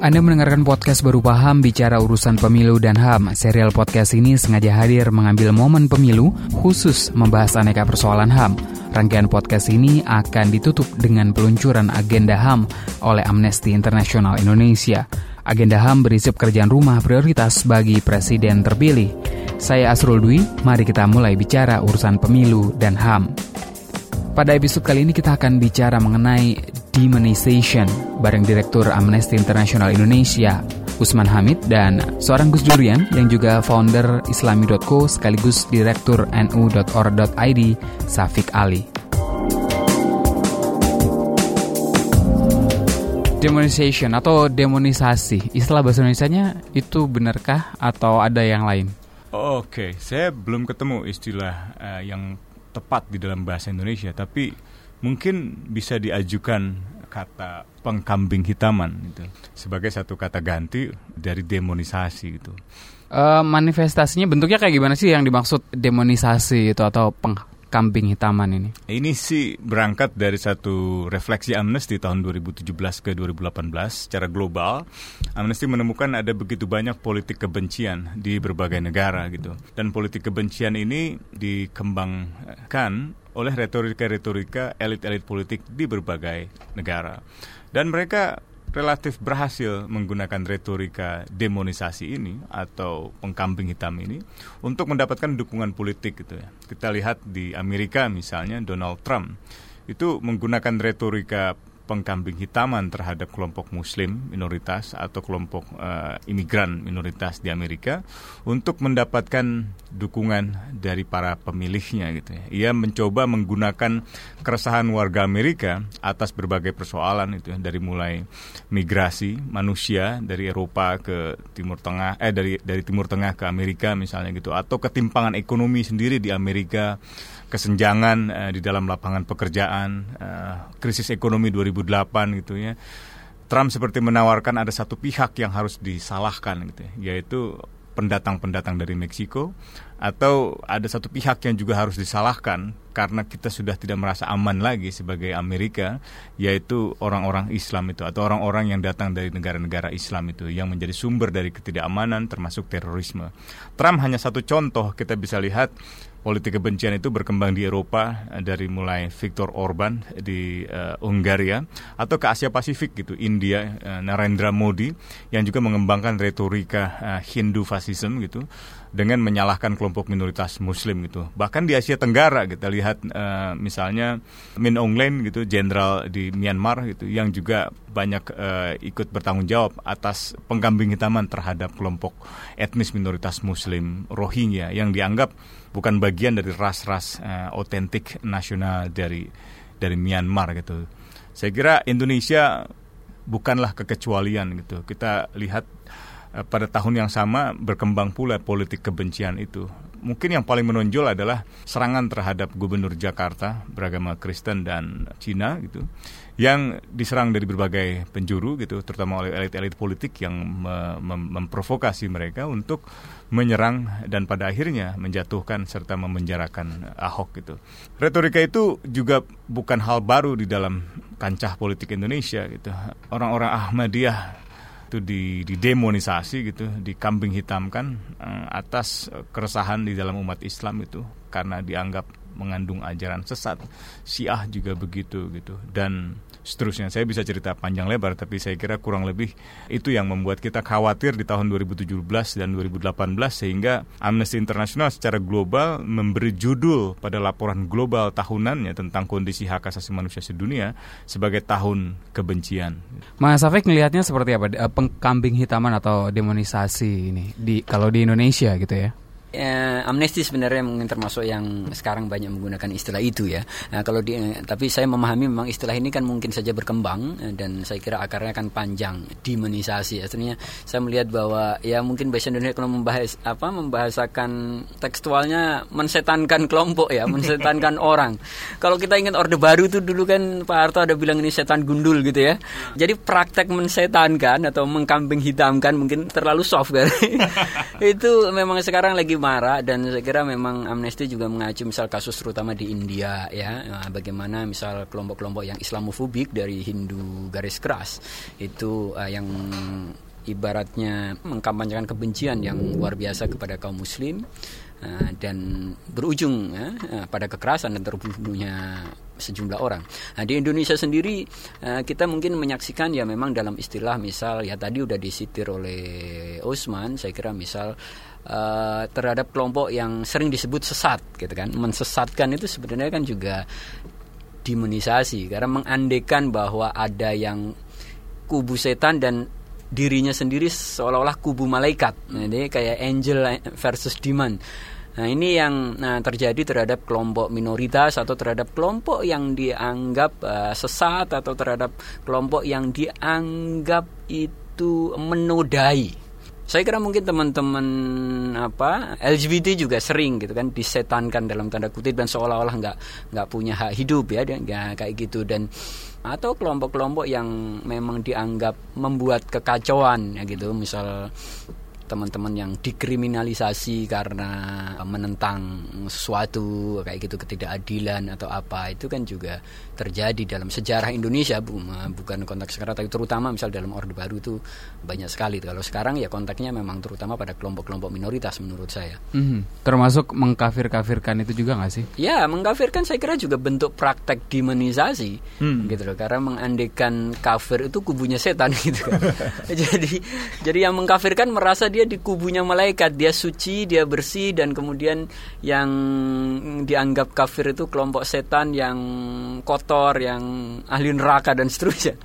Anda mendengarkan podcast baru paham bicara urusan pemilu dan HAM. Serial podcast ini sengaja hadir mengambil momen pemilu khusus membahas aneka persoalan HAM. Rangkaian podcast ini akan ditutup dengan peluncuran agenda HAM oleh Amnesty International Indonesia. Agenda HAM berisi pekerjaan rumah prioritas bagi presiden terpilih. Saya Asrul Dwi, mari kita mulai bicara urusan pemilu dan HAM. Pada episode kali ini kita akan bicara mengenai demonization bareng Direktur Amnesty International Indonesia Usman Hamid dan seorang Gus Durian yang juga founder islami.co sekaligus Direktur nu.or.id Safik Ali. Demonization atau demonisasi, istilah bahasa Indonesia-nya itu benarkah atau ada yang lain? Oke, saya belum ketemu istilah uh, yang tepat di dalam bahasa Indonesia, tapi mungkin bisa diajukan kata pengkambing hitaman itu sebagai satu kata ganti dari demonisasi itu. Uh, manifestasinya bentuknya kayak gimana sih yang dimaksud demonisasi itu atau pengkambing hitaman ini? Ini sih berangkat dari satu refleksi Amnesty tahun 2017 ke 2018 secara global. Amnesty menemukan ada begitu banyak politik kebencian di berbagai negara gitu. Dan politik kebencian ini dikembangkan oleh retorika-retorika elit-elit politik di berbagai negara. Dan mereka relatif berhasil menggunakan retorika demonisasi ini atau pengkambing hitam ini untuk mendapatkan dukungan politik gitu ya. Kita lihat di Amerika misalnya Donald Trump itu menggunakan retorika pengkambing hitaman terhadap kelompok muslim minoritas atau kelompok uh, imigran minoritas di Amerika untuk mendapatkan dukungan dari para pemilihnya gitu ya. Ia mencoba menggunakan keresahan warga Amerika atas berbagai persoalan itu ya, dari mulai migrasi manusia dari Eropa ke Timur Tengah eh dari dari Timur Tengah ke Amerika misalnya gitu atau ketimpangan ekonomi sendiri di Amerika kesenjangan uh, di dalam lapangan pekerjaan, uh, krisis ekonomi 2008 gitu ya. Trump seperti menawarkan ada satu pihak yang harus disalahkan gitu ya, yaitu pendatang-pendatang dari Meksiko atau ada satu pihak yang juga harus disalahkan karena kita sudah tidak merasa aman lagi sebagai Amerika yaitu orang-orang Islam itu atau orang-orang yang datang dari negara-negara Islam itu yang menjadi sumber dari ketidakamanan termasuk terorisme. Trump hanya satu contoh kita bisa lihat politik kebencian itu berkembang di Eropa eh, dari mulai Viktor Orban di uh, Hungaria atau ke Asia Pasifik gitu India uh, Narendra Modi yang juga mengembangkan retorika uh, Hindu fasism gitu dengan menyalahkan kelompok minoritas Muslim gitu. Bahkan di Asia Tenggara kita lihat uh, misalnya Min Aung Hlaing gitu, jenderal di Myanmar gitu, yang juga banyak uh, ikut bertanggung jawab atas pengkambing hitaman terhadap kelompok etnis minoritas Muslim Rohingya yang dianggap bukan bagian dari ras-ras uh, otentik nasional dari dari Myanmar gitu. Saya kira Indonesia bukanlah kekecualian gitu. Kita lihat Eh, pada tahun yang sama berkembang pula politik kebencian itu. Mungkin yang paling menonjol adalah serangan terhadap gubernur Jakarta beragama Kristen dan Cina gitu yang diserang dari berbagai penjuru gitu terutama oleh elit-elit politik yang me mem memprovokasi mereka untuk menyerang dan pada akhirnya menjatuhkan serta memenjarakan Ahok gitu. Retorika itu juga bukan hal baru di dalam kancah politik Indonesia gitu. Orang-orang Ahmadiyah itu di didemonisasi gitu, dikambing hitamkan uh, atas keresahan di dalam umat Islam itu karena dianggap mengandung ajaran sesat. Syiah juga begitu gitu dan seterusnya. Saya bisa cerita panjang lebar, tapi saya kira kurang lebih itu yang membuat kita khawatir di tahun 2017 dan 2018 sehingga Amnesty International secara global memberi judul pada laporan global tahunannya tentang kondisi hak asasi manusia sedunia sebagai tahun kebencian. Mas Afek melihatnya seperti apa? Eh, pengkambing hitaman atau demonisasi ini di kalau di Indonesia gitu ya? Eh, amnesti sebenarnya mungkin termasuk yang sekarang banyak menggunakan istilah itu ya. Nah, kalau di, eh, tapi saya memahami memang istilah ini kan mungkin saja berkembang eh, dan saya kira akarnya akan panjang demonisasi. Artinya saya melihat bahwa ya mungkin bahasa Indonesia kalau membahas apa membahasakan tekstualnya mensetankan kelompok ya, mensetankan orang. Kalau kita ingat Orde Baru itu dulu kan Pak Harto ada bilang ini setan gundul gitu ya. Jadi praktek mensetankan atau mengkambing hitamkan mungkin terlalu soft kan. itu memang sekarang lagi marak dan saya kira memang Amnesty juga mengacu misal kasus terutama di India ya nah, bagaimana misal kelompok-kelompok yang Islamofobik dari Hindu garis keras itu uh, yang ibaratnya mengkampanyekan kebencian yang luar biasa kepada kaum muslim uh, dan berujung uh, pada kekerasan dan terbunuhnya sejumlah orang. Nah, di Indonesia sendiri kita mungkin menyaksikan ya memang dalam istilah misal ya tadi udah disitir oleh Osman, saya kira misal uh, terhadap kelompok yang sering disebut sesat gitu kan. Mensesatkan itu sebenarnya kan juga demonisasi karena mengandekan bahwa ada yang kubu setan dan dirinya sendiri seolah-olah kubu malaikat. Jadi kayak angel versus demon. Nah ini yang nah, terjadi terhadap kelompok minoritas atau terhadap kelompok yang dianggap uh, sesat atau terhadap kelompok yang dianggap itu menodai. Saya kira mungkin teman-teman apa LGBT juga sering gitu kan disetankan dalam tanda kutip dan seolah-olah nggak nggak punya hak hidup ya dan kayak gitu. Dan atau kelompok-kelompok yang memang dianggap membuat kekacauan ya gitu. Misal teman-teman yang dikriminalisasi karena menentang sesuatu kayak gitu ketidakadilan atau apa itu kan juga terjadi dalam sejarah Indonesia bu, bukan konteks sekarang tapi terutama misal dalam Orde Baru itu banyak sekali. Kalau sekarang ya konteksnya memang terutama pada kelompok-kelompok minoritas menurut saya. Mm-hmm. termasuk mengkafir-kafirkan itu juga nggak sih? Ya mengkafirkan saya kira juga bentuk praktek demonisasi hmm. gitu loh. Karena mengandekan kafir itu kubunya setan gitu kan. Jadi jadi yang mengkafirkan merasa dia dia di kubunya malaikat, dia suci, dia bersih dan kemudian yang dianggap kafir itu kelompok setan yang kotor, yang ahli neraka dan seterusnya.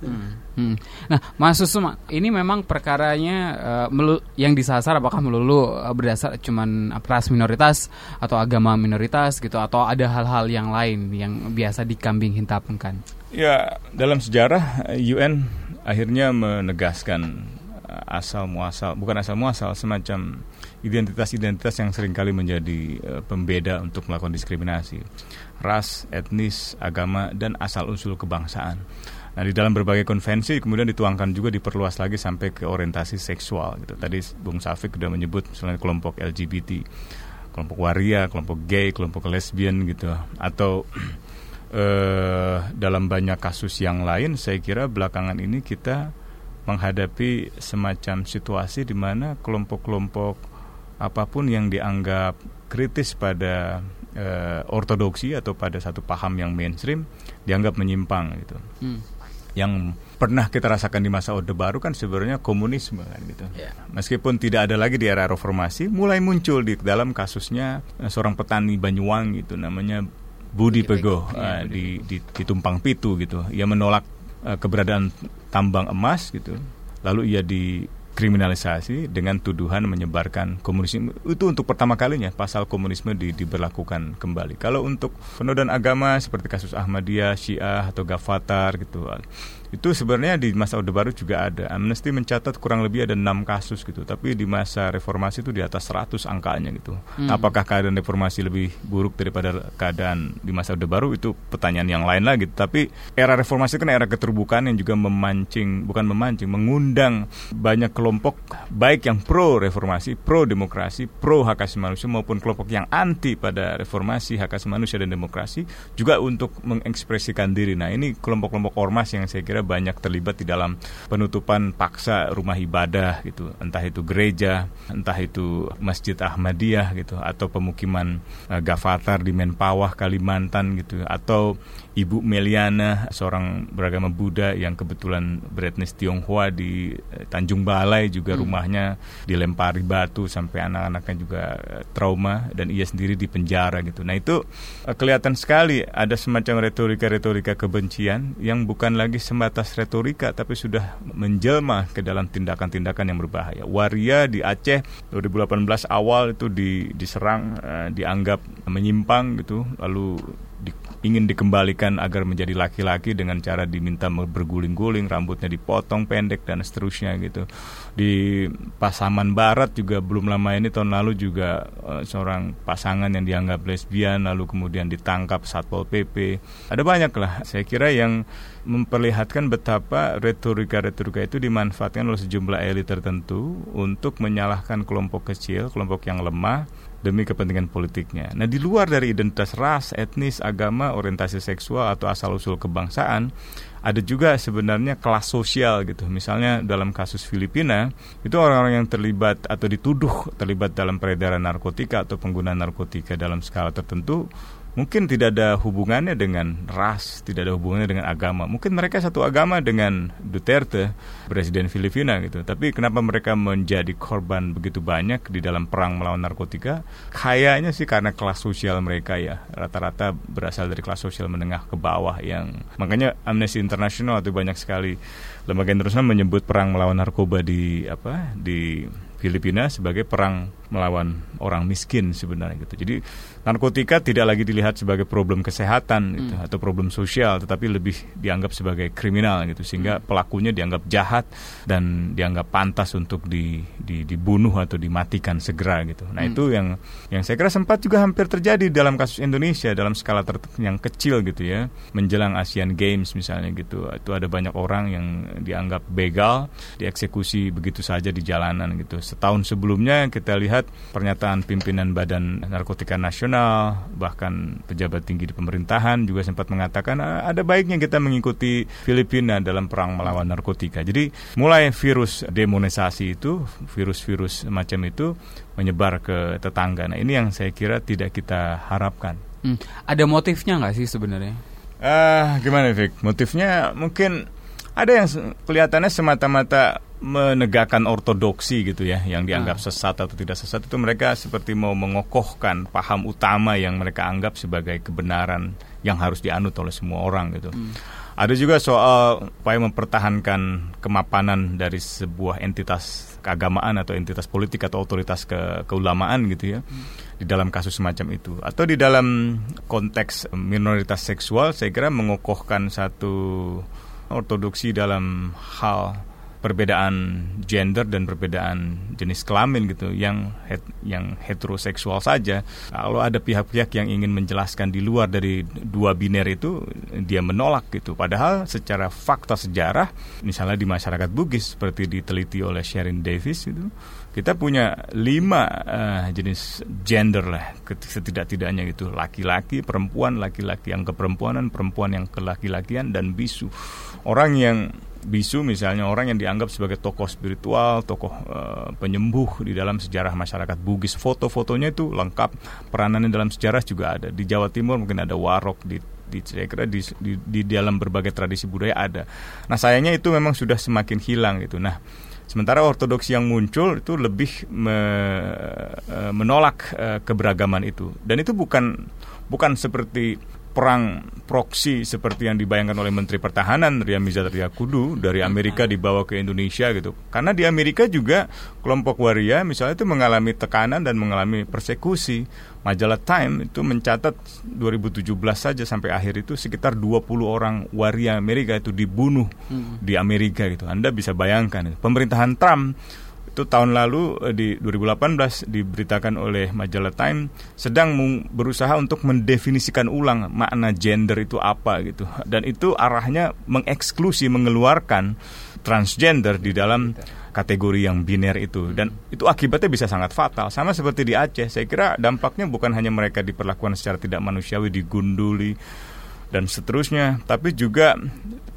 Hmm. Hmm. Nah, Mas Susuma, ini memang perkaranya uh, melu yang disasar apakah melulu uh, berdasar cuman ras minoritas atau agama minoritas gitu atau ada hal-hal yang lain yang biasa dikambing hitamkan? Ya, dalam sejarah UN akhirnya menegaskan asal muasal bukan asal muasal semacam identitas-identitas yang sering kali menjadi uh, pembeda untuk melakukan diskriminasi ras, etnis, agama dan asal usul kebangsaan. Nah di dalam berbagai konvensi kemudian dituangkan juga diperluas lagi sampai ke orientasi seksual gitu. Tadi Bung Safik sudah menyebut misalnya kelompok LGBT, kelompok waria, kelompok gay, kelompok lesbian gitu atau uh, dalam banyak kasus yang lain saya kira belakangan ini kita menghadapi semacam situasi di mana kelompok-kelompok apa pun yang dianggap kritis pada uh, ortodoksi atau pada satu paham yang mainstream dianggap menyimpang gitu. Hmm. Yang pernah kita rasakan di masa Orde Baru kan sebenarnya komunisme kan gitu. Yeah. Meskipun tidak ada lagi di era reformasi, mulai muncul di dalam kasusnya uh, seorang petani Banyuwangi itu namanya Budi Pego, Pego. Uh, di, di, di Tumpang Pitu gitu. Ia menolak uh, keberadaan tambang emas gitu. Lalu ia dikriminalisasi dengan tuduhan menyebarkan komunisme. Itu untuk pertama kalinya pasal komunisme di, diberlakukan kembali. Kalau untuk penodaan agama seperti kasus Ahmadiyah, Syiah atau Gafatar gitu itu sebenarnya di masa Orde Baru juga ada. Amnesty mencatat kurang lebih ada enam kasus gitu, tapi di masa reformasi itu di atas 100 angkanya gitu. Hmm. Apakah keadaan reformasi lebih buruk daripada keadaan di masa Orde Baru itu pertanyaan yang lain lagi. Tapi era reformasi kan era keterbukaan yang juga memancing, bukan memancing, mengundang banyak kelompok baik yang pro reformasi, pro demokrasi, pro hak asasi manusia maupun kelompok yang anti pada reformasi, hak asasi manusia dan demokrasi juga untuk mengekspresikan diri. Nah, ini kelompok-kelompok ormas yang saya kira banyak terlibat di dalam penutupan paksa rumah ibadah gitu, entah itu gereja, entah itu Masjid Ahmadiyah gitu atau pemukiman uh, Gafatar di Menpawah Kalimantan gitu atau Ibu Meliana seorang beragama Buddha yang kebetulan beretnis Tionghoa di uh, Tanjung Balai juga hmm. rumahnya dilempari batu sampai anak-anaknya juga uh, trauma dan ia sendiri di penjara gitu. Nah itu uh, kelihatan sekali ada semacam retorika-retorika kebencian yang bukan lagi sebatas retorika tapi sudah menjelma ke dalam tindakan-tindakan yang berbahaya. Waria di Aceh 2018 awal itu di, diserang dianggap menyimpang gitu lalu di, ingin dikembalikan agar menjadi laki-laki dengan cara diminta berguling-guling, rambutnya dipotong pendek dan seterusnya gitu. Di Pasaman Barat juga belum lama ini tahun lalu juga uh, seorang pasangan yang dianggap lesbian lalu kemudian ditangkap Satpol PP. Ada banyak lah. Saya kira yang memperlihatkan betapa retorika-retorika itu dimanfaatkan oleh sejumlah elit tertentu untuk menyalahkan kelompok kecil, kelompok yang lemah demi kepentingan politiknya. Nah, di luar dari identitas ras, etnis, agama, orientasi seksual atau asal-usul kebangsaan, ada juga sebenarnya kelas sosial gitu. Misalnya dalam kasus Filipina, itu orang-orang yang terlibat atau dituduh terlibat dalam peredaran narkotika atau penggunaan narkotika dalam skala tertentu mungkin tidak ada hubungannya dengan ras, tidak ada hubungannya dengan agama. Mungkin mereka satu agama dengan Duterte, presiden Filipina gitu. Tapi kenapa mereka menjadi korban begitu banyak di dalam perang melawan narkotika? Kayaknya sih karena kelas sosial mereka ya, rata-rata berasal dari kelas sosial menengah ke bawah yang makanya Amnesty International atau banyak sekali lembaga internasional menyebut perang melawan narkoba di apa di Filipina sebagai perang melawan orang miskin sebenarnya gitu. Jadi narkotika tidak lagi dilihat sebagai problem kesehatan gitu, hmm. atau problem sosial, tetapi lebih dianggap sebagai kriminal gitu, sehingga hmm. pelakunya dianggap jahat dan dianggap pantas untuk di, di, dibunuh atau dimatikan segera gitu. Nah hmm. itu yang yang saya kira sempat juga hampir terjadi dalam kasus Indonesia dalam skala ter yang kecil gitu ya, menjelang Asian Games misalnya gitu, itu ada banyak orang yang dianggap begal, dieksekusi begitu saja di jalanan gitu. Setahun sebelumnya kita lihat pernyataan pimpinan Badan Narkotika Nasional, bahkan pejabat tinggi di pemerintahan juga sempat mengatakan ah, ada baiknya kita mengikuti Filipina dalam perang melawan narkotika. Jadi mulai virus demonisasi itu, virus-virus macam itu menyebar ke tetangga. Nah ini yang saya kira tidak kita harapkan. Hmm. Ada motifnya nggak sih sebenarnya? Ah, uh, gimana Vic? Motifnya mungkin ada yang kelihatannya semata-mata menegakkan ortodoksi gitu ya yang dianggap hmm. sesat atau tidak sesat itu mereka seperti mau mengokohkan paham utama yang mereka anggap sebagai kebenaran yang harus dianut oleh semua orang gitu. Hmm. Ada juga soal upaya mempertahankan kemapanan dari sebuah entitas keagamaan atau entitas politik atau otoritas ke keulamaan gitu ya. Hmm. Di dalam kasus semacam itu atau di dalam konteks minoritas seksual saya kira mengokohkan satu ortodoksi dalam hal perbedaan gender dan perbedaan jenis kelamin gitu yang het, yang heteroseksual saja. Kalau ada pihak-pihak yang ingin menjelaskan di luar dari dua biner itu dia menolak gitu. Padahal secara fakta sejarah misalnya di masyarakat Bugis seperti diteliti oleh Sharon Davis itu kita punya lima uh, jenis gender lah. Setidak-tidaknya gitu laki-laki perempuan laki-laki yang keperempuanan perempuan yang kelaki-lakian dan bisu. Orang yang bisu misalnya orang yang dianggap sebagai tokoh spiritual, tokoh uh, penyembuh di dalam sejarah masyarakat Bugis. Foto-fotonya itu lengkap, peranannya dalam sejarah juga ada. Di Jawa Timur mungkin ada warok di di saya kira di, di, di dalam berbagai tradisi budaya ada. Nah sayangnya itu memang sudah semakin hilang gitu. Nah sementara ortodoksi yang muncul itu lebih me, uh, menolak uh, keberagaman itu dan itu bukan bukan seperti perang proksi seperti yang dibayangkan oleh Menteri Pertahanan Ria Mizat Kudu dari Amerika dibawa ke Indonesia gitu. Karena di Amerika juga kelompok waria misalnya itu mengalami tekanan dan mengalami persekusi. Majalah Time itu mencatat 2017 saja sampai akhir itu sekitar 20 orang waria Amerika itu dibunuh hmm. di Amerika gitu. Anda bisa bayangkan. Pemerintahan Trump itu tahun lalu eh, di 2018 diberitakan oleh majalah Time sedang berusaha untuk mendefinisikan ulang makna gender itu apa gitu. Dan itu arahnya mengeksklusi mengeluarkan transgender di dalam kategori yang biner itu. Dan itu akibatnya bisa sangat fatal. Sama seperti di Aceh saya kira dampaknya bukan hanya mereka diperlakukan secara tidak manusiawi digunduli dan seterusnya, tapi juga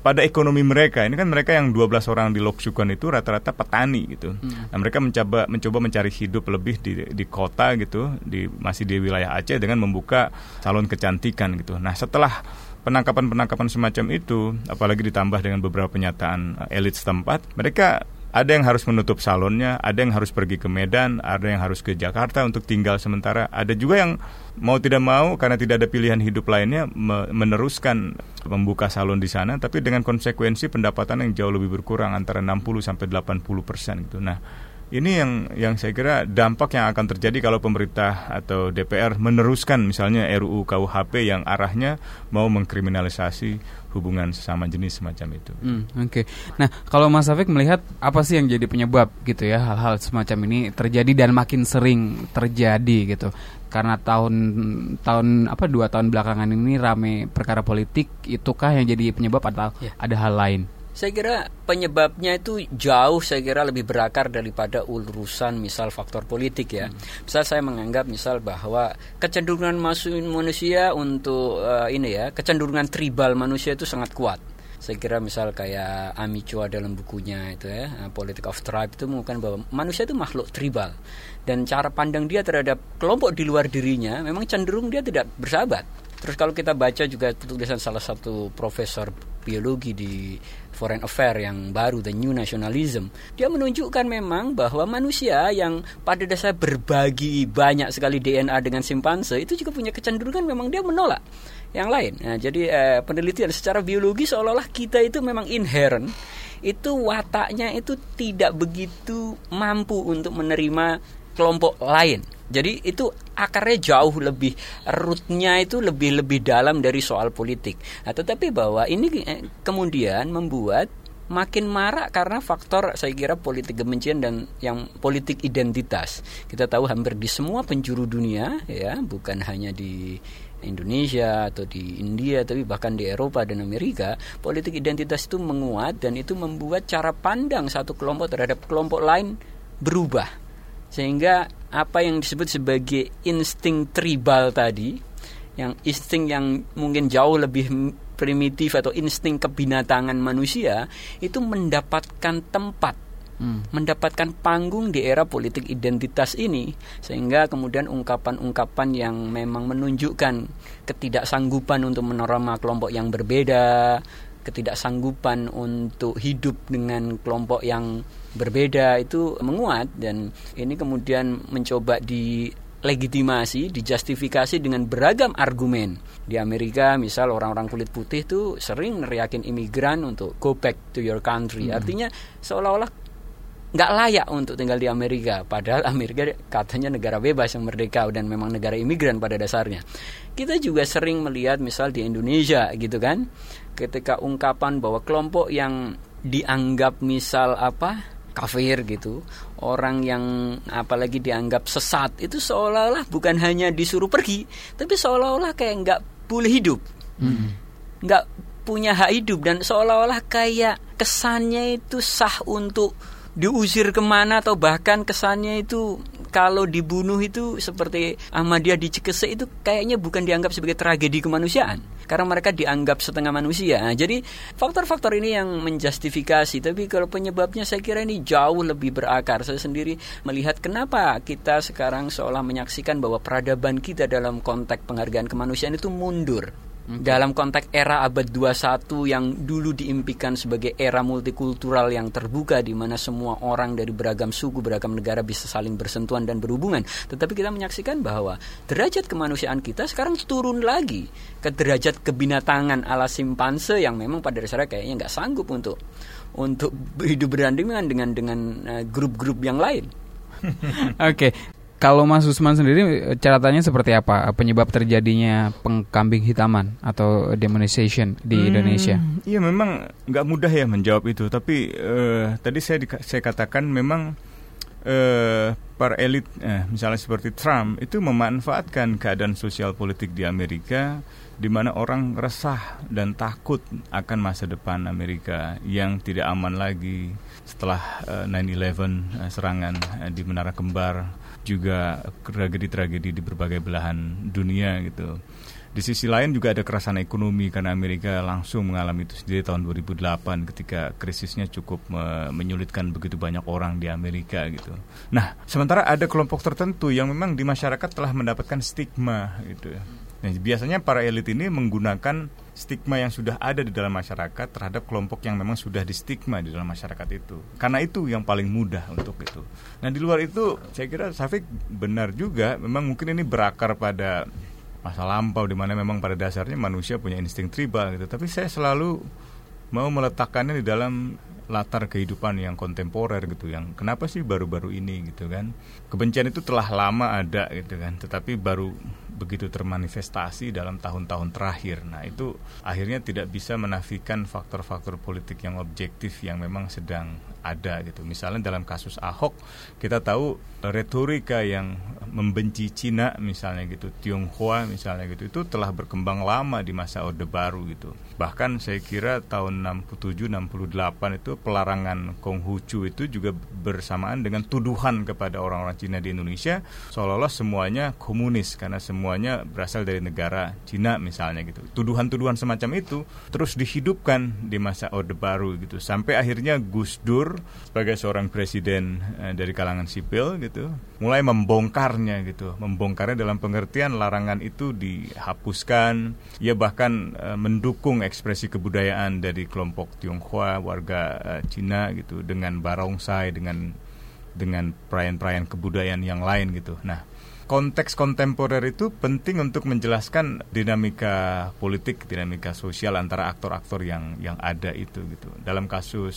pada ekonomi mereka. Ini kan mereka yang 12 orang di Loksukan itu rata-rata petani gitu. Hmm. Nah, mereka mencoba mencoba mencari hidup lebih di di kota gitu, di masih di wilayah Aceh dengan membuka salon kecantikan gitu. Nah, setelah penangkapan-penangkapan semacam itu, apalagi ditambah dengan beberapa penyataan eh, elit setempat, mereka ada yang harus menutup salonnya, ada yang harus pergi ke Medan, ada yang harus ke Jakarta untuk tinggal sementara. Ada juga yang mau tidak mau karena tidak ada pilihan hidup lainnya meneruskan membuka salon di sana, tapi dengan konsekuensi pendapatan yang jauh lebih berkurang antara 60 sampai 80 persen gitu. Nah, ini yang yang saya kira dampak yang akan terjadi kalau pemerintah atau DPR meneruskan misalnya RUU KUHP yang arahnya mau mengkriminalisasi hubungan sesama jenis semacam itu. Hmm, Oke. Okay. Nah, kalau Mas Afik melihat apa sih yang jadi penyebab gitu ya hal-hal semacam ini terjadi dan makin sering terjadi gitu? Karena tahun tahun apa dua tahun belakangan ini rame perkara politik, itukah yang jadi penyebab atau ya. ada hal lain? Saya kira penyebabnya itu jauh saya kira lebih berakar daripada urusan misal faktor politik ya. Hmm. Misal saya menganggap misal bahwa kecenderungan manusia untuk uh, ini ya, kecenderungan tribal manusia itu sangat kuat. Saya kira misal kayak Ami Chua dalam bukunya itu ya, uh, Politic of Tribe itu mengatakan bahwa manusia itu makhluk tribal dan cara pandang dia terhadap kelompok di luar dirinya memang cenderung dia tidak bersahabat. Terus kalau kita baca juga tulisan salah satu profesor biologi di Foreign Affair yang baru The New Nationalism dia menunjukkan memang bahwa manusia yang pada dasar berbagi banyak sekali DNA dengan simpanse itu juga punya kecenderungan memang dia menolak yang lain. Nah, jadi eh, penelitian secara biologi seolah-olah kita itu memang inherent itu wataknya itu tidak begitu mampu untuk menerima kelompok lain jadi itu akarnya jauh lebih rootnya itu lebih lebih dalam dari soal politik. Nah, tetapi bahwa ini eh, kemudian membuat makin marak karena faktor saya kira politik kebencian dan yang politik identitas. Kita tahu hampir di semua penjuru dunia ya, bukan hanya di Indonesia atau di India tapi bahkan di Eropa dan Amerika politik identitas itu menguat dan itu membuat cara pandang satu kelompok terhadap kelompok lain berubah sehingga apa yang disebut sebagai insting tribal tadi yang insting yang mungkin jauh lebih primitif atau insting kebinatangan manusia itu mendapatkan tempat hmm. mendapatkan panggung di era politik identitas ini sehingga kemudian ungkapan-ungkapan yang memang menunjukkan ketidaksanggupan untuk menerima kelompok yang berbeda ketidaksanggupan untuk hidup dengan kelompok yang berbeda itu menguat dan ini kemudian mencoba di legitimasi, dijustifikasi dengan beragam argumen. Di Amerika, misal orang-orang kulit putih itu sering neriakin imigran untuk go back to your country. Hmm. Artinya seolah-olah nggak layak untuk tinggal di Amerika. Padahal Amerika katanya negara bebas yang merdeka dan memang negara imigran pada dasarnya. Kita juga sering melihat misal di Indonesia gitu kan, ketika ungkapan bahwa kelompok yang dianggap misal apa kafir gitu orang yang apalagi dianggap sesat itu seolah-olah bukan hanya disuruh pergi tapi seolah-olah kayak nggak boleh hidup hmm. nggak punya hak hidup dan seolah-olah kayak kesannya itu sah untuk diusir ke mana atau bahkan kesannya itu kalau dibunuh itu seperti Ahmadiyah di Cikese itu kayaknya bukan dianggap sebagai tragedi kemanusiaan karena mereka dianggap setengah manusia. Nah, jadi faktor-faktor ini yang menjustifikasi. Tapi kalau penyebabnya saya kira ini jauh lebih berakar. Saya sendiri melihat kenapa kita sekarang seolah menyaksikan bahwa peradaban kita dalam konteks penghargaan kemanusiaan itu mundur. Okay. Dalam konteks era abad 21 yang dulu diimpikan sebagai era multikultural yang terbuka di mana semua orang dari beragam suku, beragam negara bisa saling bersentuhan dan berhubungan. Tetapi kita menyaksikan bahwa derajat kemanusiaan kita sekarang turun lagi ke derajat kebinatangan ala simpanse yang memang pada dasarnya kayaknya nggak sanggup untuk untuk hidup berdampingan dengan dengan eh, grup-grup uh, yang lain. Oke, okay. Kalau Mas Usman sendiri catatannya seperti apa penyebab terjadinya pengkambing hitaman atau demonization di hmm, Indonesia? Iya memang nggak mudah ya menjawab itu. Tapi uh, tadi saya saya katakan memang uh, para elit, eh, misalnya seperti Trump itu memanfaatkan keadaan sosial politik di Amerika, di mana orang resah dan takut akan masa depan Amerika yang tidak aman lagi setelah uh, 9/11 uh, serangan uh, di Menara Kembar juga tragedi-tragedi di berbagai belahan dunia gitu. Di sisi lain juga ada kerasan ekonomi karena Amerika langsung mengalami itu sendiri tahun 2008 ketika krisisnya cukup menyulitkan begitu banyak orang di Amerika gitu. Nah, sementara ada kelompok tertentu yang memang di masyarakat telah mendapatkan stigma gitu. Nah, biasanya para elit ini menggunakan stigma yang sudah ada di dalam masyarakat terhadap kelompok yang memang sudah di stigma di dalam masyarakat itu. Karena itu yang paling mudah untuk itu. Nah di luar itu saya kira Safik benar juga memang mungkin ini berakar pada masa lampau di mana memang pada dasarnya manusia punya insting tribal gitu. Tapi saya selalu mau meletakkannya di dalam latar kehidupan yang kontemporer gitu yang kenapa sih baru-baru ini gitu kan kebencian itu telah lama ada gitu kan tetapi baru begitu termanifestasi dalam tahun-tahun terakhir. Nah, itu akhirnya tidak bisa menafikan faktor-faktor politik yang objektif yang memang sedang ada gitu. Misalnya dalam kasus Ahok, kita tahu retorika yang membenci Cina misalnya gitu, Tionghoa misalnya gitu, itu telah berkembang lama di masa Orde Baru gitu. Bahkan saya kira tahun 67 68 itu pelarangan Konghucu itu juga bersamaan dengan tuduhan kepada orang-orang Cina di Indonesia seolah-olah semuanya komunis karena semuanya berasal dari negara Cina misalnya gitu. Tuduhan-tuduhan semacam itu terus dihidupkan di masa Orde Baru gitu. Sampai akhirnya Gus Dur sebagai seorang presiden eh, dari kalangan sipil gitu mulai membongkarnya gitu. Membongkarnya dalam pengertian larangan itu dihapuskan. Ia bahkan eh, mendukung ekspresi kebudayaan dari kelompok Tionghoa warga eh, Cina gitu dengan barongsai dengan dengan perayaan-perayaan kebudayaan yang lain gitu. Nah konteks kontemporer itu penting untuk menjelaskan dinamika politik, dinamika sosial antara aktor-aktor yang yang ada itu gitu. Dalam kasus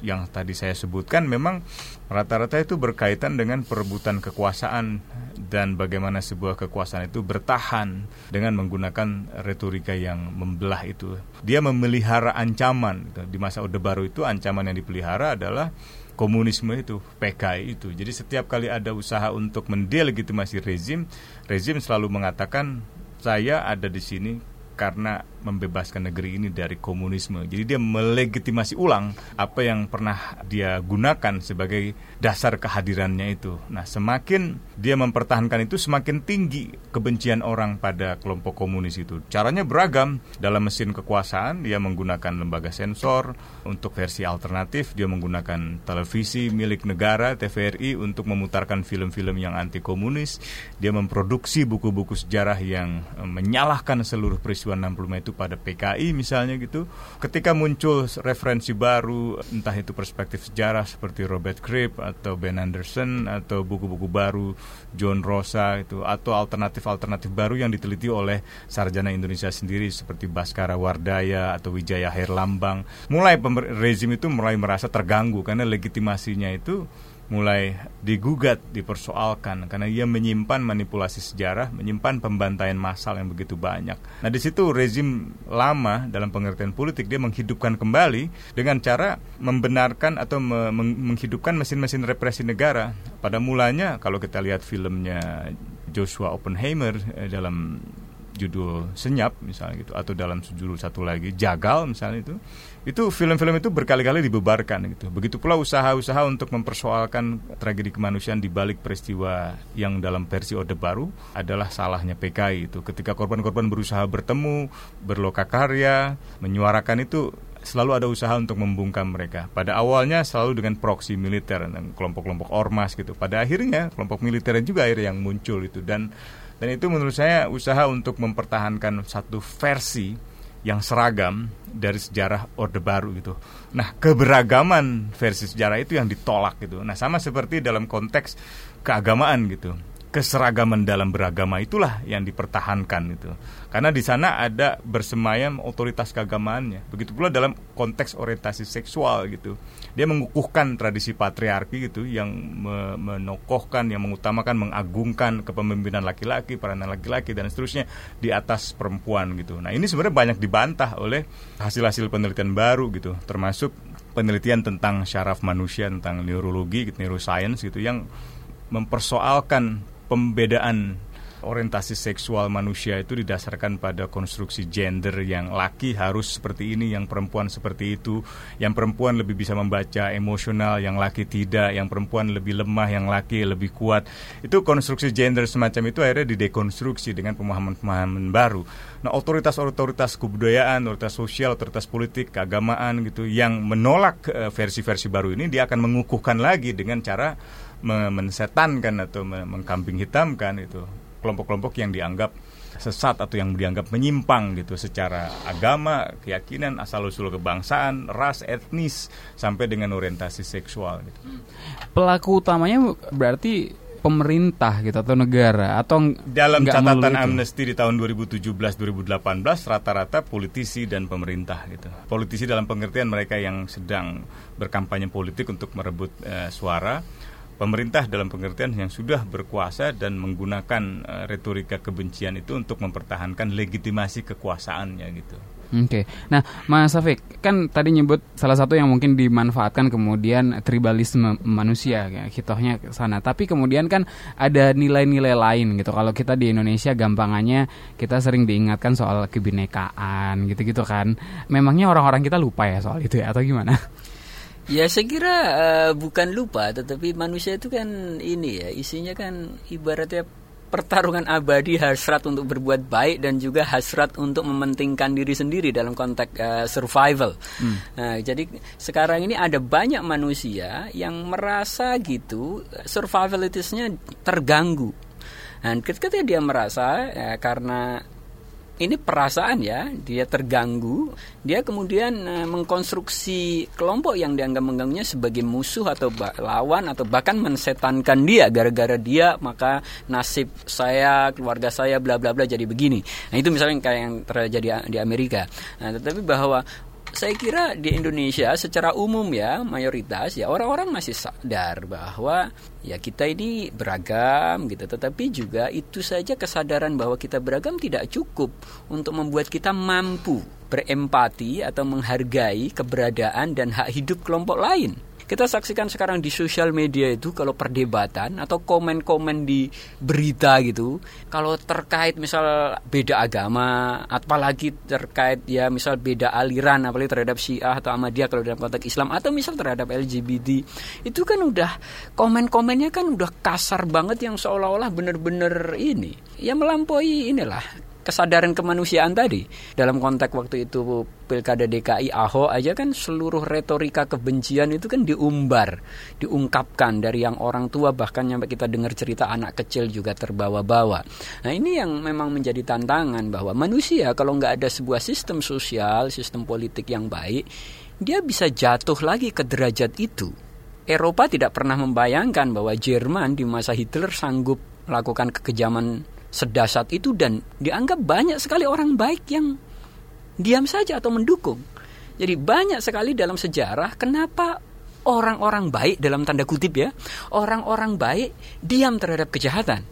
yang tadi saya sebutkan memang rata-rata itu berkaitan dengan perebutan kekuasaan dan bagaimana sebuah kekuasaan itu bertahan dengan menggunakan retorika yang membelah itu. Dia memelihara ancaman gitu. di masa Orde Baru itu ancaman yang dipelihara adalah komunisme itu, PKI itu. Jadi setiap kali ada usaha untuk mendelegitimasi rezim, rezim selalu mengatakan saya ada di sini karena membebaskan negeri ini dari komunisme. Jadi dia melegitimasi ulang apa yang pernah dia gunakan sebagai dasar kehadirannya itu. Nah, semakin dia mempertahankan itu semakin tinggi kebencian orang pada kelompok komunis itu. Caranya beragam. Dalam mesin kekuasaan dia menggunakan lembaga sensor untuk versi alternatif, dia menggunakan televisi milik negara TVRI untuk memutarkan film-film yang anti komunis. Dia memproduksi buku-buku sejarah yang eh, menyalahkan seluruh peristiwa peristiwa 65 itu pada PKI misalnya gitu. Ketika muncul referensi baru entah itu perspektif sejarah seperti Robert Cribb atau Ben Anderson atau buku-buku baru John Rosa itu atau alternatif-alternatif baru yang diteliti oleh sarjana Indonesia sendiri seperti Baskara Wardaya atau Wijaya Herlambang. Mulai rezim itu mulai merasa terganggu karena legitimasinya itu mulai digugat, dipersoalkan karena ia menyimpan manipulasi sejarah, menyimpan pembantaian massal yang begitu banyak. Nah, di situ rezim lama dalam pengertian politik dia menghidupkan kembali dengan cara membenarkan atau me menghidupkan mesin-mesin represi negara. Pada mulanya kalau kita lihat filmnya Joshua Oppenheimer eh, dalam judul Senyap misalnya gitu atau dalam judul satu lagi Jagal misalnya itu itu film-film itu berkali-kali dibubarkan gitu. Begitu pula usaha-usaha untuk mempersoalkan tragedi kemanusiaan di balik peristiwa yang dalam versi Orde Baru adalah salahnya PKI itu. Ketika korban-korban berusaha bertemu, berlokakarya, menyuarakan itu selalu ada usaha untuk membungkam mereka. Pada awalnya selalu dengan proksi militer dan kelompok-kelompok ormas gitu. Pada akhirnya kelompok militer juga akhirnya yang muncul itu dan dan itu menurut saya usaha untuk mempertahankan satu versi yang seragam dari sejarah Orde Baru gitu. Nah, keberagaman versi sejarah itu yang ditolak gitu. Nah, sama seperti dalam konteks keagamaan gitu keseragaman dalam beragama itulah yang dipertahankan itu. Karena di sana ada bersemayam otoritas keagamaannya. Begitu pula dalam konteks orientasi seksual gitu. Dia mengukuhkan tradisi patriarki gitu yang me menokohkan, yang mengutamakan, mengagungkan kepemimpinan laki-laki, peranan laki-laki dan seterusnya di atas perempuan gitu. Nah, ini sebenarnya banyak dibantah oleh hasil-hasil penelitian baru gitu, termasuk penelitian tentang syaraf manusia, tentang neurologi, neuroscience gitu yang mempersoalkan pembedaan orientasi seksual manusia itu didasarkan pada konstruksi gender yang laki harus seperti ini, yang perempuan seperti itu, yang perempuan lebih bisa membaca emosional, yang laki tidak, yang perempuan lebih lemah, yang laki lebih kuat. Itu konstruksi gender semacam itu akhirnya didekonstruksi dengan pemahaman-pemahaman baru. Nah, otoritas-otoritas kebudayaan, otoritas sosial, otoritas politik, keagamaan gitu yang menolak eh, versi-versi baru ini dia akan mengukuhkan lagi dengan cara mensetankan atau mengkambing hitamkan itu kelompok-kelompok yang dianggap sesat atau yang dianggap menyimpang gitu secara agama, keyakinan, asal usul kebangsaan, ras, etnis sampai dengan orientasi seksual gitu. Pelaku utamanya berarti pemerintah gitu atau negara atau dalam catatan amnesti di tahun 2017-2018 rata-rata politisi dan pemerintah gitu. Politisi dalam pengertian mereka yang sedang berkampanye politik untuk merebut uh, suara pemerintah dalam pengertian yang sudah berkuasa dan menggunakan uh, retorika kebencian itu untuk mempertahankan legitimasi kekuasaannya gitu. Oke, okay. nah Mas Safik kan tadi nyebut salah satu yang mungkin dimanfaatkan kemudian tribalisme manusia, ya, hitohnya sana. Tapi kemudian kan ada nilai-nilai lain gitu. Kalau kita di Indonesia gampangannya kita sering diingatkan soal kebinekaan gitu-gitu kan. Memangnya orang-orang kita lupa ya soal itu ya atau gimana? Ya saya kira uh, bukan lupa, tetapi manusia itu kan ini ya isinya kan ibaratnya pertarungan abadi hasrat untuk berbuat baik dan juga hasrat untuk mementingkan diri sendiri dalam konteks uh, survival. Hmm. Nah, jadi sekarang ini ada banyak manusia yang merasa gitu survivalitasnya terganggu. Dan ketika dia merasa ya, karena ini perasaan ya, dia terganggu, dia kemudian uh, mengkonstruksi kelompok yang dianggap mengganggunya sebagai musuh atau lawan atau bahkan mensetankan dia gara-gara dia maka nasib saya, keluarga saya bla bla bla jadi begini. Nah, itu misalnya kayak yang terjadi di Amerika. Nah, tetapi bahwa saya kira di Indonesia secara umum ya mayoritas ya orang-orang masih sadar bahwa ya kita ini beragam gitu. Tetapi juga itu saja kesadaran bahwa kita beragam tidak cukup untuk membuat kita mampu berempati atau menghargai keberadaan dan hak hidup kelompok lain kita saksikan sekarang di sosial media itu kalau perdebatan atau komen-komen di berita gitu, kalau terkait misal beda agama, apalagi terkait ya misal beda aliran, apalagi terhadap Syiah atau Ahmadiyah kalau dalam konteks Islam atau misal terhadap LGBT, itu kan udah komen-komennya kan udah kasar banget yang seolah-olah bener-bener ini, ya melampaui inilah kesadaran kemanusiaan tadi. Dalam konteks waktu itu Pilkada DKI Ahok aja kan seluruh retorika kebencian itu kan diumbar, diungkapkan dari yang orang tua bahkan sampai kita dengar cerita anak kecil juga terbawa-bawa. Nah ini yang memang menjadi tantangan bahwa manusia kalau nggak ada sebuah sistem sosial, sistem politik yang baik, dia bisa jatuh lagi ke derajat itu. Eropa tidak pernah membayangkan bahwa Jerman di masa Hitler sanggup melakukan kekejaman sedasat itu dan dianggap banyak sekali orang baik yang diam saja atau mendukung. Jadi banyak sekali dalam sejarah kenapa orang-orang baik dalam tanda kutip ya, orang-orang baik diam terhadap kejahatan.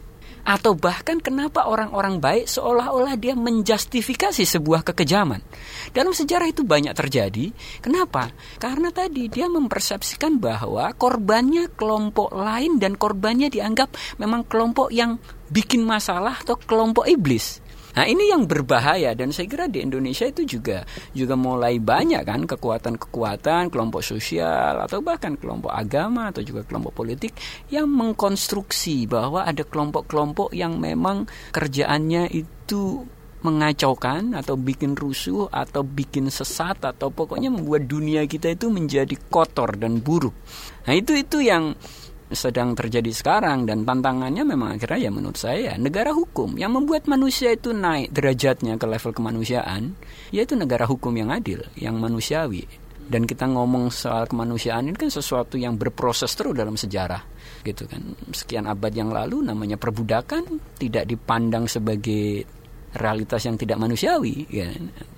Atau bahkan kenapa orang-orang baik seolah-olah dia menjustifikasi sebuah kekejaman. Dalam sejarah itu banyak terjadi. Kenapa? Karena tadi dia mempersepsikan bahwa korbannya kelompok lain dan korbannya dianggap memang kelompok yang bikin masalah atau kelompok iblis. Nah ini yang berbahaya dan saya kira di Indonesia itu juga juga mulai banyak kan kekuatan-kekuatan kelompok sosial atau bahkan kelompok agama atau juga kelompok politik yang mengkonstruksi bahwa ada kelompok-kelompok yang memang kerjaannya itu mengacaukan atau bikin rusuh atau bikin sesat atau pokoknya membuat dunia kita itu menjadi kotor dan buruk. Nah itu itu yang sedang terjadi sekarang dan tantangannya memang akhirnya ya menurut saya negara hukum. Yang membuat manusia itu naik derajatnya ke level kemanusiaan yaitu negara hukum yang adil yang manusiawi. Dan kita ngomong soal kemanusiaan ini kan sesuatu yang berproses terus dalam sejarah gitu kan. Sekian abad yang lalu namanya perbudakan tidak dipandang sebagai realitas yang tidak manusiawi ya.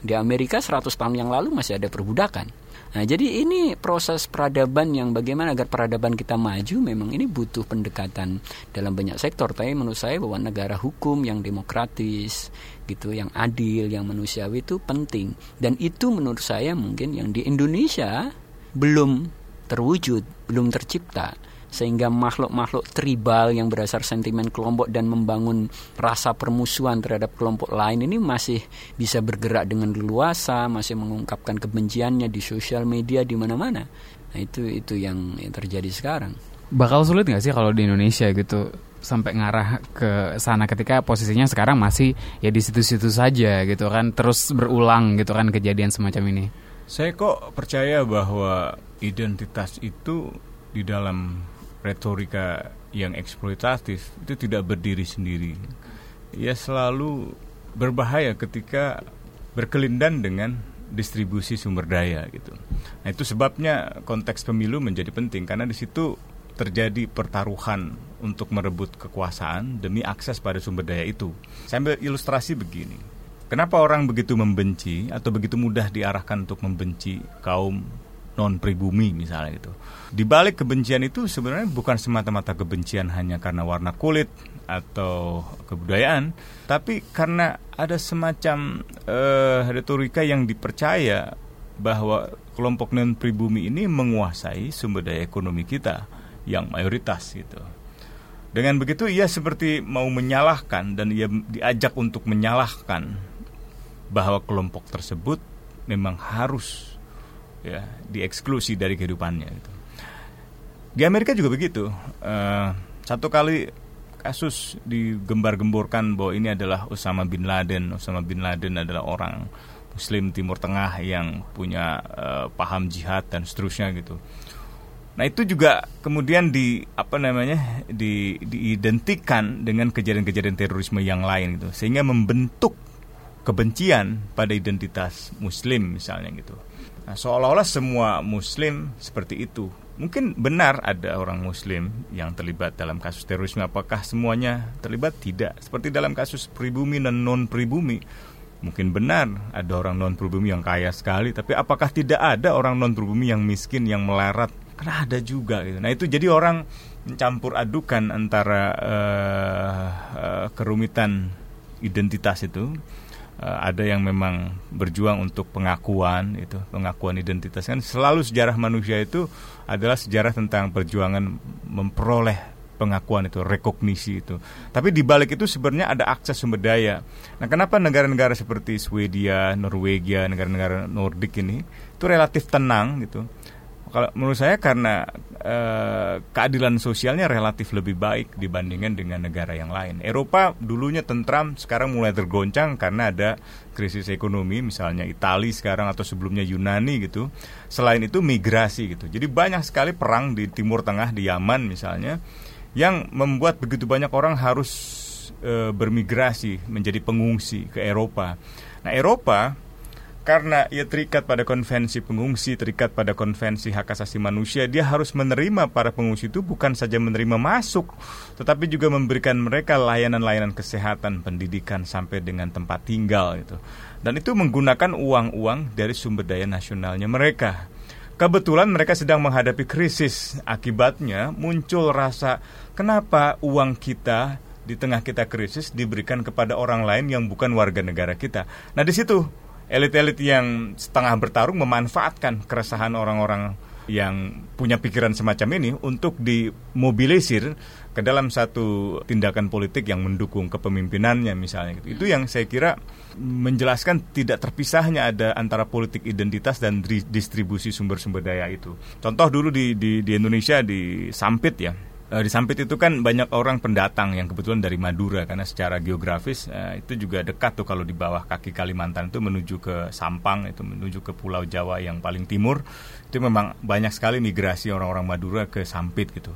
di Amerika 100 tahun yang lalu masih ada perbudakan Nah, jadi ini proses peradaban yang bagaimana agar peradaban kita maju memang ini butuh pendekatan dalam banyak sektor. Tapi menurut saya bahwa negara hukum yang demokratis gitu, yang adil, yang manusiawi itu penting. Dan itu menurut saya mungkin yang di Indonesia belum terwujud, belum tercipta sehingga makhluk-makhluk tribal yang berdasar sentimen kelompok dan membangun rasa permusuhan terhadap kelompok lain ini masih bisa bergerak dengan leluasa, masih mengungkapkan kebenciannya di sosial media di mana-mana. Nah itu itu yang, yang terjadi sekarang. Bakal sulit nggak sih kalau di Indonesia gitu sampai ngarah ke sana ketika posisinya sekarang masih ya di situ-situ saja gitu kan terus berulang gitu kan kejadian semacam ini. Saya kok percaya bahwa identitas itu di dalam retorika yang eksploitatif itu tidak berdiri sendiri. Ia selalu berbahaya ketika berkelindan dengan distribusi sumber daya gitu. Nah itu sebabnya konteks pemilu menjadi penting karena di situ terjadi pertaruhan untuk merebut kekuasaan demi akses pada sumber daya itu. Saya ambil ilustrasi begini. Kenapa orang begitu membenci atau begitu mudah diarahkan untuk membenci kaum non pribumi misalnya itu. Di balik kebencian itu sebenarnya bukan semata-mata kebencian hanya karena warna kulit atau kebudayaan, tapi karena ada semacam uh, retorika yang dipercaya bahwa kelompok non pribumi ini menguasai sumber daya ekonomi kita yang mayoritas gitu. Dengan begitu ia seperti mau menyalahkan dan ia diajak untuk menyalahkan bahwa kelompok tersebut memang harus ya dieksklusi dari kehidupannya gitu. Di Amerika juga begitu. Uh, satu kali kasus digembar-gemborkan bahwa ini adalah Osama bin Laden. Osama bin Laden adalah orang Muslim Timur Tengah yang punya uh, paham jihad dan seterusnya gitu. Nah itu juga kemudian di apa namanya di diidentikan dengan kejadian-kejadian terorisme yang lain gitu, sehingga membentuk kebencian pada identitas Muslim misalnya gitu. Nah, seolah-olah semua Muslim seperti itu. Mungkin benar ada orang Muslim yang terlibat dalam kasus terorisme. Apakah semuanya terlibat? Tidak. Seperti dalam kasus pribumi dan non pribumi. Mungkin benar ada orang non pribumi yang kaya sekali, tapi apakah tidak ada orang non pribumi yang miskin yang melarat? Karena ada juga. Gitu. Nah itu jadi orang mencampur adukan antara uh, uh, kerumitan identitas itu ada yang memang berjuang untuk pengakuan itu pengakuan identitas. Kan selalu sejarah manusia itu adalah sejarah tentang perjuangan memperoleh pengakuan itu rekognisi itu. Tapi di balik itu sebenarnya ada akses sumber daya. Nah kenapa negara-negara seperti Swedia Norwegia negara-negara Nordik ini itu relatif tenang gitu kalau menurut saya karena eh, keadilan sosialnya relatif lebih baik dibandingkan dengan negara yang lain. Eropa dulunya tentram, sekarang mulai tergoncang karena ada krisis ekonomi, misalnya Italia sekarang atau sebelumnya Yunani gitu. Selain itu migrasi gitu. Jadi banyak sekali perang di Timur Tengah, di Yaman misalnya, yang membuat begitu banyak orang harus eh, bermigrasi menjadi pengungsi ke Eropa. Nah Eropa karena ia terikat pada konvensi pengungsi, terikat pada konvensi hak asasi manusia, dia harus menerima para pengungsi itu bukan saja menerima masuk, tetapi juga memberikan mereka layanan-layanan kesehatan, pendidikan sampai dengan tempat tinggal itu. Dan itu menggunakan uang-uang dari sumber daya nasionalnya mereka. Kebetulan mereka sedang menghadapi krisis. Akibatnya muncul rasa kenapa uang kita di tengah kita krisis diberikan kepada orang lain yang bukan warga negara kita. Nah, di situ elit-elit yang setengah bertarung memanfaatkan keresahan orang-orang yang punya pikiran semacam ini untuk dimobilisir ke dalam satu tindakan politik yang mendukung kepemimpinannya misalnya. Itu yang saya kira menjelaskan tidak terpisahnya ada antara politik identitas dan distribusi sumber-sumber daya itu. Contoh dulu di di, di Indonesia di Sampit ya uh, di Sampit itu kan banyak orang pendatang yang kebetulan dari Madura karena secara geografis uh, itu juga dekat tuh kalau di bawah kaki Kalimantan itu menuju ke Sampang itu menuju ke Pulau Jawa yang paling timur itu memang banyak sekali migrasi orang-orang Madura ke Sampit gitu.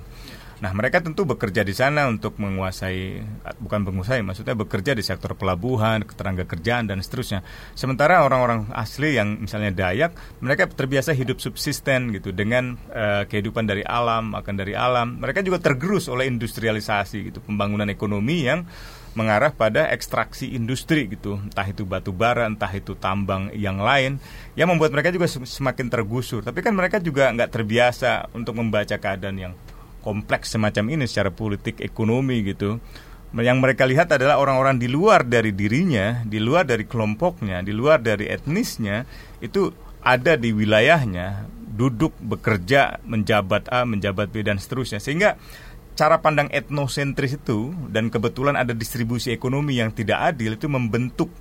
Nah, mereka tentu bekerja di sana untuk menguasai bukan menguasai, maksudnya bekerja di sektor pelabuhan, ketenaga kerjaan dan seterusnya. Sementara orang-orang asli yang misalnya Dayak, mereka terbiasa hidup subsisten gitu dengan uh, kehidupan dari alam, makan dari alam. Mereka juga tergerus oleh industrialisasi gitu, pembangunan ekonomi yang mengarah pada ekstraksi industri gitu, entah itu batu bara, entah itu tambang yang lain, yang membuat mereka juga semakin tergusur. Tapi kan mereka juga nggak terbiasa untuk membaca keadaan yang kompleks semacam ini secara politik ekonomi gitu yang mereka lihat adalah orang-orang di luar dari dirinya, di luar dari kelompoknya, di luar dari etnisnya itu ada di wilayahnya, duduk bekerja, menjabat A, menjabat B dan seterusnya. Sehingga cara pandang etnosentris itu dan kebetulan ada distribusi ekonomi yang tidak adil itu membentuk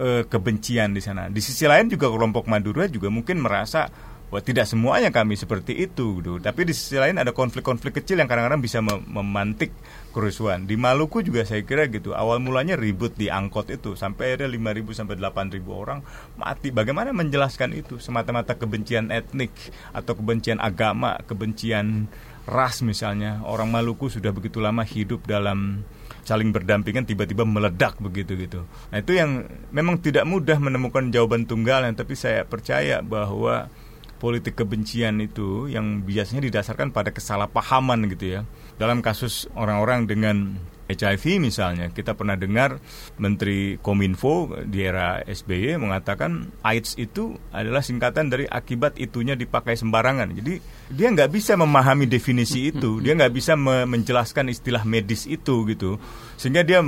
e, kebencian di sana. Di sisi lain juga kelompok Madura juga mungkin merasa Wah, tidak semuanya kami seperti itu, gitu. tapi di sisi lain ada konflik-konflik kecil yang kadang-kadang bisa mem memantik kerusuhan. Di Maluku juga saya kira gitu. Awal mulanya ribut di angkot itu sampai ada 5.000 sampai 8.000 orang mati. Bagaimana menjelaskan itu? Semata-mata kebencian etnik atau kebencian agama, kebencian ras misalnya. Orang Maluku sudah begitu lama hidup dalam saling berdampingan tiba-tiba meledak begitu gitu. Nah, itu yang memang tidak mudah menemukan jawaban tunggal, tapi saya percaya bahwa politik kebencian itu yang biasanya didasarkan pada kesalahpahaman gitu ya. Dalam kasus orang-orang dengan HIV misalnya, kita pernah dengar Menteri Kominfo di era SBY mengatakan AIDS itu adalah singkatan dari akibat itunya dipakai sembarangan. Jadi dia nggak bisa memahami definisi itu, dia nggak bisa me menjelaskan istilah medis itu gitu, sehingga dia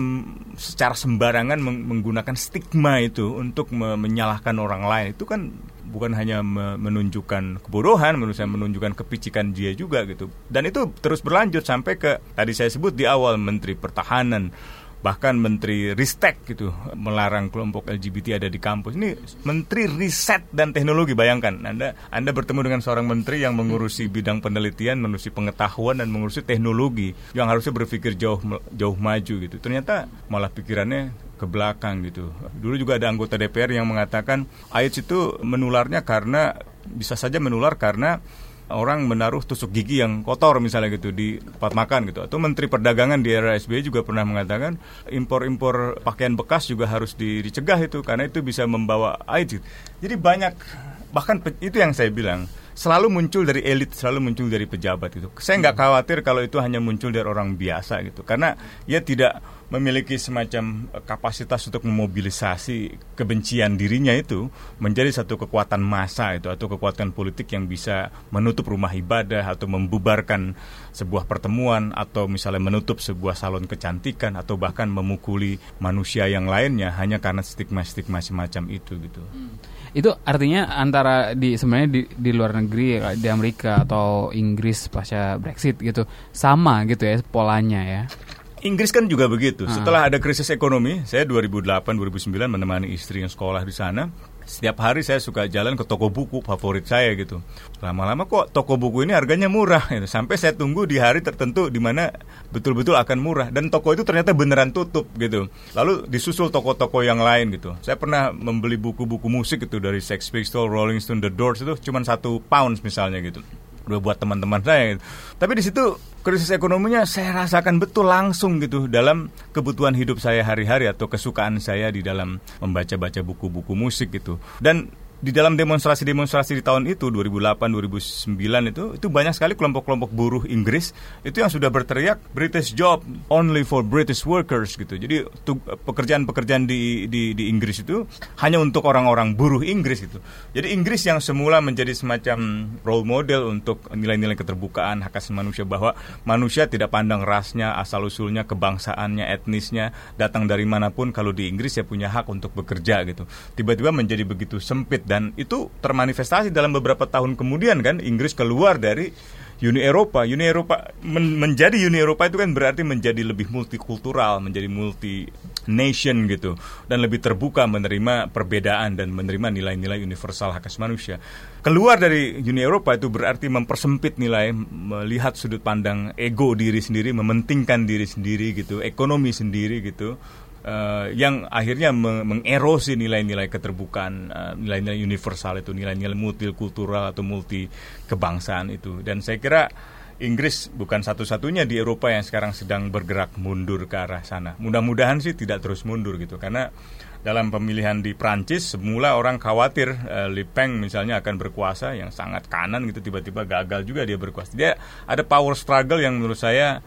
secara sembarangan menggunakan stigma itu untuk me menyalahkan orang lain. Itu kan bukan hanya menunjukkan kebodohan, menurut saya menunjukkan kepicikan dia juga gitu. Dan itu terus berlanjut sampai ke tadi saya sebut di awal Menteri Pertahanan bahkan Menteri Ristek gitu melarang kelompok LGBT ada di kampus. Ini Menteri Riset dan Teknologi bayangkan Anda Anda bertemu dengan seorang menteri yang mengurusi bidang penelitian, mengurusi pengetahuan dan mengurusi teknologi yang harusnya berpikir jauh jauh maju gitu. Ternyata malah pikirannya ke belakang gitu. Dulu juga ada anggota DPR yang mengatakan AIDS itu menularnya karena bisa saja menular karena orang menaruh tusuk gigi yang kotor misalnya gitu di tempat makan gitu atau Menteri Perdagangan di era SBY juga pernah mengatakan impor-impor pakaian bekas juga harus dicegah itu karena itu bisa membawa AIDS. Jadi banyak bahkan itu yang saya bilang selalu muncul dari elit, selalu muncul dari pejabat itu. Saya nggak khawatir kalau itu hanya muncul dari orang biasa gitu, karena ia tidak memiliki semacam eh, kapasitas untuk memobilisasi kebencian dirinya itu menjadi satu kekuatan massa itu atau kekuatan politik yang bisa menutup rumah ibadah atau membubarkan sebuah pertemuan atau misalnya menutup sebuah salon kecantikan atau bahkan memukuli manusia yang lainnya hanya karena stigma-stigma semacam itu gitu. Hmm. Itu artinya antara di sebenarnya di, di luar negeri di Amerika atau Inggris pasca Brexit gitu sama gitu ya polanya ya. Inggris kan juga begitu. Ah. Setelah ada krisis ekonomi, saya 2008-2009 menemani istri yang sekolah di sana. Setiap hari saya suka jalan ke toko buku favorit saya gitu. Lama-lama kok toko buku ini harganya murah gitu. Sampai saya tunggu di hari tertentu di mana betul-betul akan murah dan toko itu ternyata beneran tutup gitu. Lalu disusul toko-toko yang lain gitu. Saya pernah membeli buku-buku musik itu dari Sex Pistols, Rolling Stone, The Doors itu cuma satu pound misalnya gitu buat teman-teman saya. Gitu. Tapi di situ krisis ekonominya saya rasakan betul langsung gitu dalam kebutuhan hidup saya hari-hari atau kesukaan saya di dalam membaca-baca buku-buku musik gitu. Dan di dalam demonstrasi-demonstrasi di tahun itu 2008 2009 itu itu banyak sekali kelompok-kelompok buruh Inggris itu yang sudah berteriak British job only for British workers gitu. Jadi pekerjaan-pekerjaan di, di di Inggris itu hanya untuk orang-orang buruh Inggris itu. Jadi Inggris yang semula menjadi semacam role model untuk nilai-nilai keterbukaan hak asasi manusia bahwa manusia tidak pandang rasnya, asal usulnya, kebangsaannya, etnisnya, datang dari mana pun kalau di Inggris ya punya hak untuk bekerja gitu. Tiba-tiba menjadi begitu sempit dan itu termanifestasi dalam beberapa tahun kemudian kan Inggris keluar dari Uni Eropa. Uni Eropa men menjadi Uni Eropa itu kan berarti menjadi lebih multikultural, menjadi multi nation gitu dan lebih terbuka menerima perbedaan dan menerima nilai-nilai universal hak asasi manusia. Keluar dari Uni Eropa itu berarti mempersempit nilai, melihat sudut pandang ego diri sendiri, mementingkan diri sendiri gitu, ekonomi sendiri gitu uh, yang akhirnya mengerosi nilai-nilai keterbukaan, uh, nilai-nilai universal itu, nilai-nilai multikultural atau multi kebangsaan itu. Dan saya kira Inggris bukan satu-satunya di Eropa yang sekarang sedang bergerak mundur ke arah sana. Mudah-mudahan sih tidak terus mundur gitu, karena dalam pemilihan di Prancis semula orang khawatir uh, Le Pen misalnya akan berkuasa yang sangat kanan gitu tiba-tiba gagal juga dia berkuasa. Dia ada power struggle yang menurut saya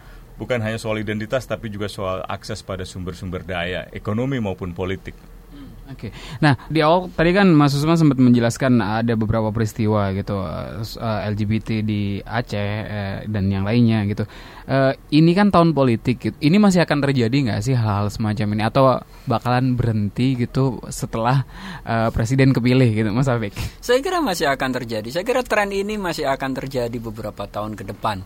bukan hanya soal identitas tapi juga soal akses pada sumber-sumber daya ekonomi maupun politik. Hmm, oke, okay. nah di awal tadi kan Mas Usman sempat menjelaskan ada beberapa peristiwa gitu uh, eh, LGBT di Aceh uh, dan yang lainnya gitu. Uh, ini kan tahun politik, gitu. ini masih akan terjadi nggak sih hal, hal semacam ini atau bakalan berhenti gitu setelah uh, presiden kepilih gitu, Mas Afik? Saya kira masih akan terjadi. Saya kira tren ini masih akan terjadi beberapa tahun ke depan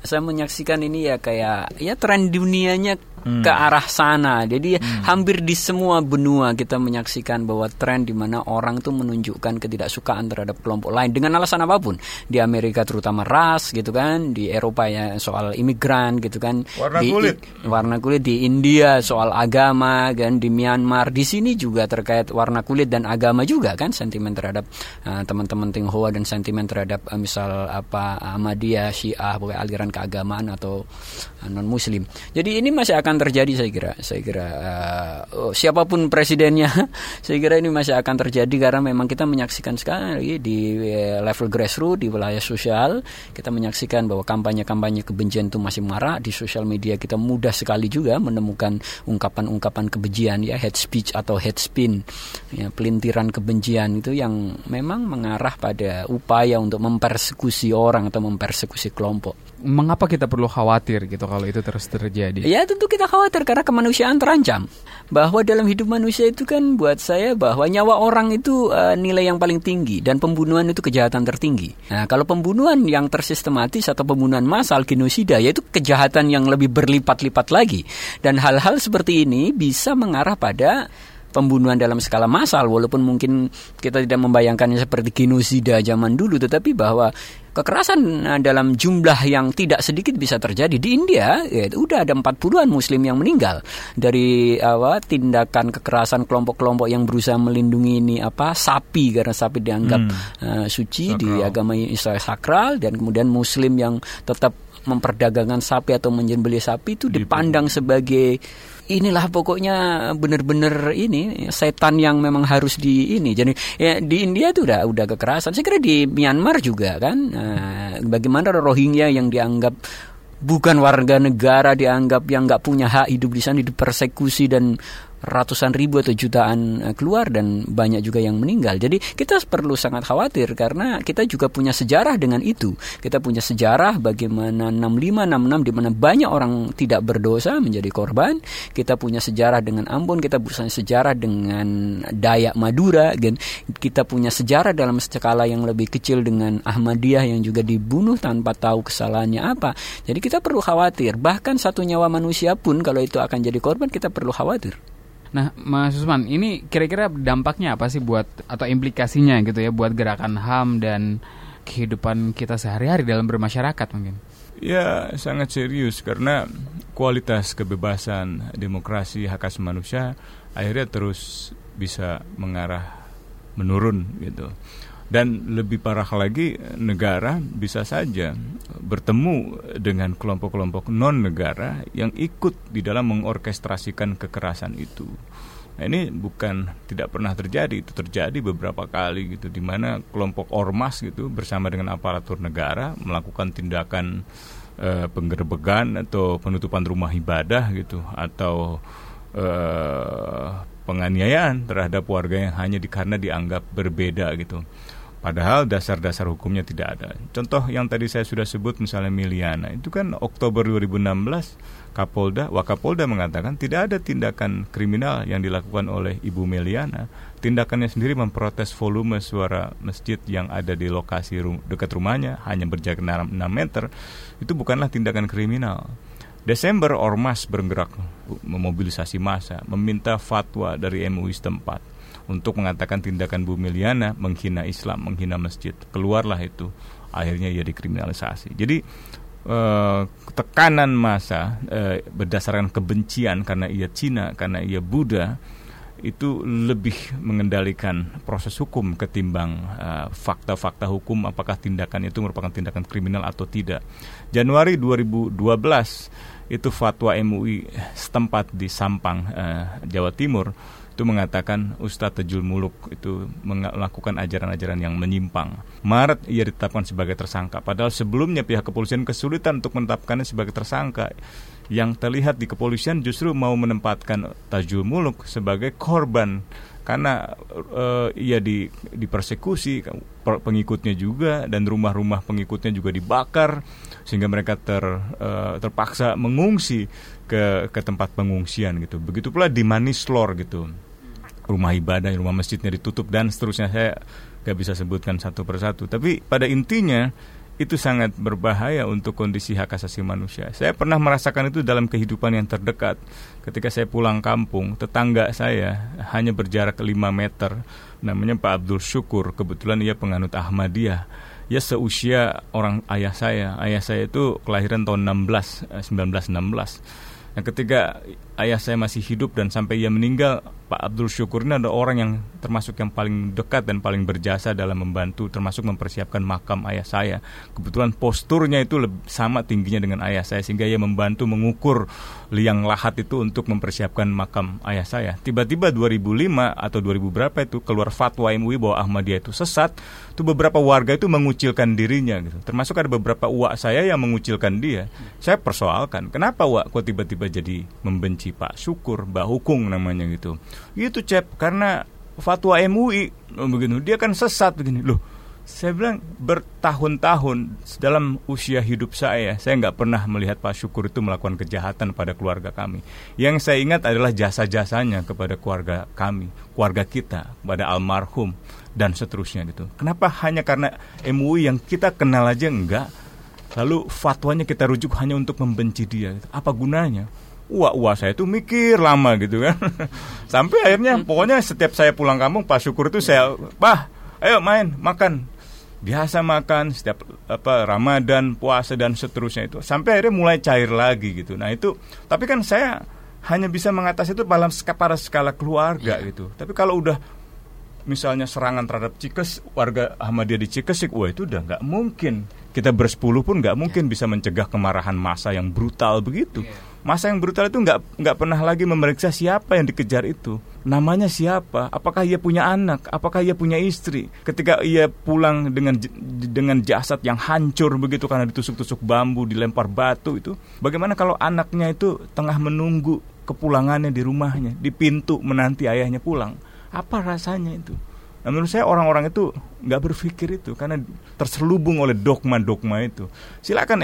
saya menyaksikan ini ya kayak ya tren dunianya hmm. ke arah sana. Jadi hmm. hampir di semua benua kita menyaksikan bahwa tren di mana orang tuh menunjukkan ketidaksukaan terhadap kelompok lain dengan alasan apa pun. Di Amerika terutama ras gitu kan, di Eropa ya soal imigran gitu kan. Warna di, kulit. Warna kulit di India soal agama kan, di Myanmar di sini juga terkait warna kulit dan agama juga kan sentimen terhadap uh, teman-teman Tionghoa dan sentimen terhadap uh, misal apa Ahmadiyah, Syiah, aliran penistaan keagamaan atau non muslim. Jadi ini masih akan terjadi saya kira. Saya kira uh, siapa pun presidennya, saya kira ini masih akan terjadi karena memang kita menyaksikan sekali di level grassroots di wilayah sosial kita menyaksikan bahwa kampanye-kampanye kebencian itu masih marak di sosial media kita mudah sekali juga menemukan ungkapan-ungkapan kebencian ya hate speech atau hate spin ya pelintiran kebencian itu yang memang mengarah pada upaya untuk mempersekusi orang atau mempersekusi kelompok. Mengapa kita perlu khawatir gitu kalau itu terus terjadi? Ya tentu kita khawatir karena kemanusiaan terancam. Bahwa dalam hidup manusia itu kan buat saya bahwa nyawa orang itu uh, nilai yang paling tinggi dan pembunuhan itu kejahatan tertinggi. Nah, kalau pembunuhan yang tersistematis atau pembunuhan massal genosida yaitu kejahatan yang lebih berlipat-lipat lagi. Dan hal-hal seperti ini bisa mengarah pada pembunuhan dalam skala massal walaupun mungkin kita tidak membayangkannya seperti genosida zaman dulu tetapi bahwa kekerasan eh, dalam jumlah yang tidak sedikit bisa terjadi di India ya udah ada 40-an muslim yang meninggal dari apa tindakan kekerasan kelompok-kelompok yang berusaha melindungi ini apa sapi karena sapi dianggap hmm. uh, suci sakral. di agama Israel sakral dan kemudian muslim yang tetap memperdagangkan sapi atau menjembeli sapi itu dipandang sebagai inilah pokoknya benar-benar ini setan yang memang harus di ini. Jadi ya di India itu udah udah kekerasan. Saya kira di Myanmar juga kan uh, bagaimana Rohingya yang dianggap bukan warga negara dianggap yang nggak punya hak hidup di sana dipersekusi dan ratusan ribu atau jutaan eh, keluar dan banyak juga yang meninggal. Jadi kita perlu sangat khawatir karena kita juga punya sejarah dengan itu. Kita punya sejarah bagaimana 65 66 di mana banyak orang tidak berdosa menjadi korban. Kita punya sejarah dengan Ambon, kita punya sejarah dengan Dayak Madura dan kita punya sejarah dalam skala yang lebih kecil dengan Ahmadiyah yang juga dibunuh tanpa tahu kesalahannya apa. Jadi kita perlu khawatir bahkan satu nyawa manusia pun kalau itu akan jadi korban kita perlu khawatir. Nah, Mas Usman, ini kira-kira dampaknya apa sih buat atau implikasinya gitu ya buat gerakan HAM dan kehidupan kita sehari-hari dalam bermasyarakat mungkin? Ya, sangat serius karena kualitas kebebasan, demokrasi, hak asasi manusia akhirnya terus bisa mengarah menurun gitu. Dan lebih parah lagi negara bisa saja bertemu dengan kelompok-kelompok non negara yang ikut di dalam mengorkestrasikan kekerasan itu. Nah, ini bukan tidak pernah terjadi, itu terjadi beberapa kali gitu di mana kelompok ormas gitu bersama dengan aparatur negara melakukan tindakan eh, penggerbegan atau penutupan rumah ibadah gitu atau eh, penganiayaan terhadap warga yang hanya di, karena dianggap berbeda gitu. Padahal dasar-dasar hukumnya tidak ada. Contoh yang tadi saya sudah sebut misalnya Miliana, itu kan Oktober 2016 Kapolda, Wakapolda mengatakan tidak ada tindakan kriminal yang dilakukan oleh Ibu Meliana. Tindakannya sendiri memprotes volume suara masjid yang ada di lokasi rum dekat rumahnya hanya berjarak 6 meter. Itu bukanlah tindakan kriminal. Desember Ormas bergerak memobilisasi massa, meminta fatwa dari MUI setempat untuk mengatakan tindakan Bu Miliana menghina Islam, menghina masjid. Keluarlah itu. Akhirnya ia dikriminalisasi. Jadi eh, tekanan massa eh, berdasarkan kebencian karena ia Cina, karena ia Buddha itu lebih mengendalikan proses hukum ketimbang eh, fakta-fakta uh, hukum apakah tindakan itu merupakan tindakan kriminal atau tidak. Januari 2012 itu fatwa MUI setempat di Sampang, uh, Jawa Timur itu mengatakan Ustadz Tejul Muluk itu melakukan ajaran-ajaran yang menyimpang. Maret ia ditetapkan sebagai tersangka, padahal sebelumnya pihak kepolisian kesulitan untuk menetapkannya sebagai tersangka. Yang terlihat di kepolisian justru mau menempatkan Tajul Muluk sebagai korban karena uh, ia di dipersekusi pengikutnya juga dan rumah-rumah pengikutnya juga dibakar sehingga mereka ter uh, terpaksa mengungsi ke ke tempat pengungsian gitu. Begitu pula di Manislor gitu rumah ibadah, rumah masjidnya ditutup dan seterusnya saya nggak bisa sebutkan satu persatu. Tapi pada intinya itu sangat berbahaya untuk kondisi hak asasi manusia. Saya pernah merasakan itu dalam kehidupan yang terdekat. Ketika saya pulang kampung, tetangga saya hanya berjarak 5 meter. Namanya Pak Abdul Syukur, kebetulan ia penganut Ahmadiyah. Ya seusia orang ayah saya. Ayah saya itu kelahiran tahun 16, 1916. Nah, ketika ayah saya masih hidup dan sampai ia meninggal, Pak Abdul Syukur ini adalah orang yang termasuk yang paling dekat dan paling berjasa dalam membantu termasuk mempersiapkan makam ayah saya. Kebetulan posturnya itu lebih, sama tingginya dengan ayah saya sehingga ia membantu mengukur liang lahat itu untuk mempersiapkan makam ayah saya. Tiba-tiba 2005 atau 2000 berapa itu keluar fatwa MUI bahwa Ahmadiyah itu sesat. Itu beberapa warga itu mengucilkan dirinya gitu. Termasuk ada beberapa uak saya yang mengucilkan dia. Saya persoalkan, kenapa uak kok tiba-tiba jadi membenci Pak Syukur, Mbak Hukung namanya gitu. Gitu Cep, karena fatwa MUI oh, begitu. Dia kan sesat begini. Loh, saya bilang bertahun-tahun dalam usia hidup saya, saya nggak pernah melihat Pak Syukur itu melakukan kejahatan pada keluarga kami. Yang saya ingat adalah jasa-jasanya kepada keluarga kami, keluarga kita, pada almarhum dan seterusnya gitu. Kenapa hanya karena MUI yang kita kenal aja enggak, lalu fatwanya kita rujuk hanya untuk membenci dia? Apa gunanya? Wah wah saya tuh mikir lama gitu kan. Sampai akhirnya pokoknya setiap saya pulang kampung Pak Syukur itu saya bah ayo main makan. Biasa makan setiap apa Ramadan puasa dan seterusnya itu. Sampai akhirnya mulai cair lagi gitu. Nah itu tapi kan saya hanya bisa mengatasi itu dalam pada skala keluarga yeah. gitu. Tapi kalau udah misalnya serangan terhadap Cikes warga Ahmadiyah di Cikesik wah itu udah nggak mungkin. Kita bersepuluh pun nggak mungkin yeah. bisa mencegah kemarahan massa yang brutal begitu. Yeah Masa yang brutal itu nggak nggak pernah lagi memeriksa siapa yang dikejar itu. Namanya siapa? Apakah ia punya anak? Apakah ia punya istri? Ketika ia pulang dengan dengan jasad yang hancur begitu karena ditusuk-tusuk bambu, dilempar batu itu, bagaimana kalau anaknya itu tengah menunggu kepulangannya di rumahnya, di pintu menanti ayahnya pulang? Apa rasanya itu? Nah, menurut saya orang-orang itu nggak berpikir itu karena terselubung oleh dogma-dogma itu. Silakan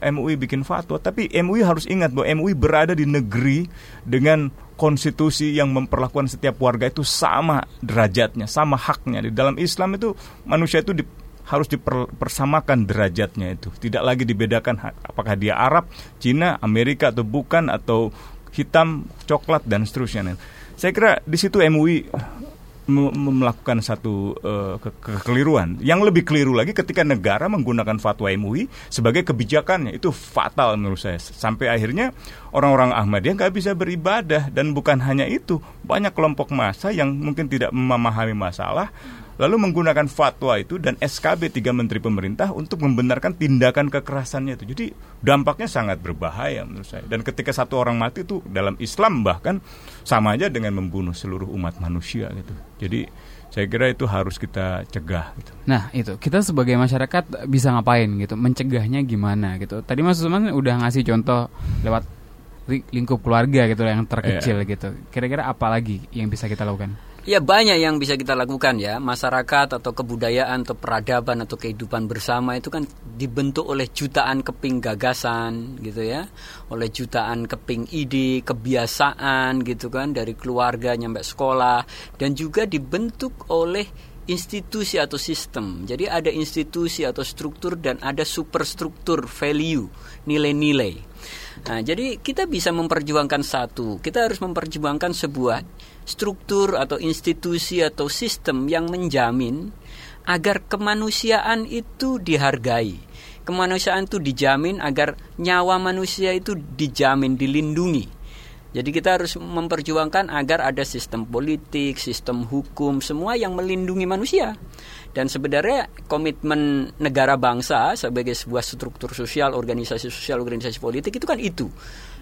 MUI bikin fatwa, tapi MUI harus ingat bahwa MUI berada di negeri dengan konstitusi yang memperlakukan setiap warga itu sama derajatnya, sama haknya. Di dalam Islam itu manusia itu di, harus dipersamakan derajatnya itu. Tidak lagi dibedakan apakah dia Arab, Cina, Amerika atau bukan atau hitam, coklat dan seterusnya. Saya kira di situ MUI melakukan satu uh, ke kekeliruan. Yang lebih keliru lagi ketika negara menggunakan fatwa MUI sebagai kebijakannya itu fatal menurut saya. Sampai akhirnya orang-orang Ahmadiyah nggak bisa beribadah dan bukan hanya itu banyak kelompok massa yang mungkin tidak memahami masalah lalu menggunakan fatwa itu dan SKB tiga menteri pemerintah untuk membenarkan tindakan kekerasannya itu. Jadi dampaknya sangat berbahaya menurut saya. Dan ketika satu orang mati itu dalam Islam bahkan sama aja dengan membunuh seluruh umat manusia gitu. Jadi saya kira itu harus kita cegah gitu. Nah, itu kita sebagai masyarakat bisa ngapain gitu? Mencegahnya gimana gitu. Tadi Mas Usman udah ngasih contoh lewat lingkup keluarga gitu yang terkecil yeah. gitu. Kira-kira apa lagi yang bisa kita lakukan? Ya banyak yang bisa kita lakukan ya. Masyarakat atau kebudayaan atau peradaban atau kehidupan bersama itu kan dibentuk oleh jutaan keping gagasan gitu ya. Oleh jutaan keping ide, kebiasaan gitu kan Dari keluarga nyampe sekolah. Dan juga dibentuk oleh institusi atau sistem. Jadi ada institusi atau struktur dan ada superstruktur value Nilai-nilai. Nah, jadi kita bisa memperjuangkan satu, kita harus memperjuangkan sebuah struktur atau institusi atau sistem yang menjamin agar kemanusiaan itu dihargai. Kemanusiaan itu dijamin agar nyawa manusia itu dijamin, dilindungi. Jadi kita harus memperjuangkan agar ada sistem politik, sistem hukum, semua yang melindungi manusia. Dan sebenarnya komitmen negara bangsa sebagai sebuah struktur sosial, organisasi sosial, organisasi politik itu kan itu.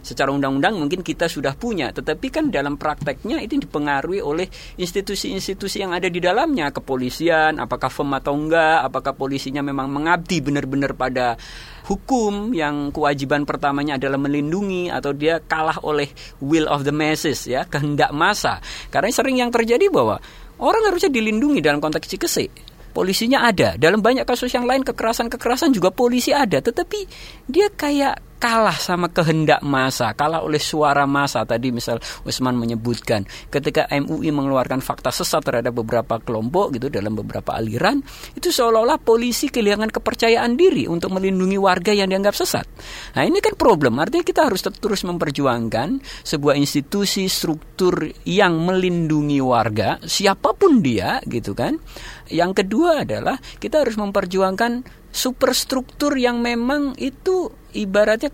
Secara undang-undang mungkin kita sudah punya, tetapi kan dalam prakteknya itu dipengaruhi oleh institusi-institusi yang ada di dalamnya, kepolisian, apakah firm atau enggak, apakah polisinya memang mengabdi benar-benar pada hukum yang kewajiban pertamanya adalah melindungi atau dia kalah oleh will of the masses ya, kehendak massa. Karena sering yang terjadi bahwa orang harusnya dilindungi dalam konteks cikesik polisinya ada. Dalam banyak kasus yang lain kekerasan-kekerasan juga polisi ada, tetapi dia kayak kalah sama kehendak masa, kalah oleh suara masa. Tadi misal Usman menyebutkan ketika MUI mengeluarkan fakta sesat terhadap beberapa kelompok gitu dalam beberapa aliran, itu seolah-olah polisi kehilangan kepercayaan diri untuk melindungi warga yang dianggap sesat. Nah, ini kan problem. Artinya kita harus terus memperjuangkan sebuah institusi struktur yang melindungi warga siapa pun dia gitu kan. Yang kedua adalah kita harus memperjuangkan superstruktur yang memang itu ibaratnya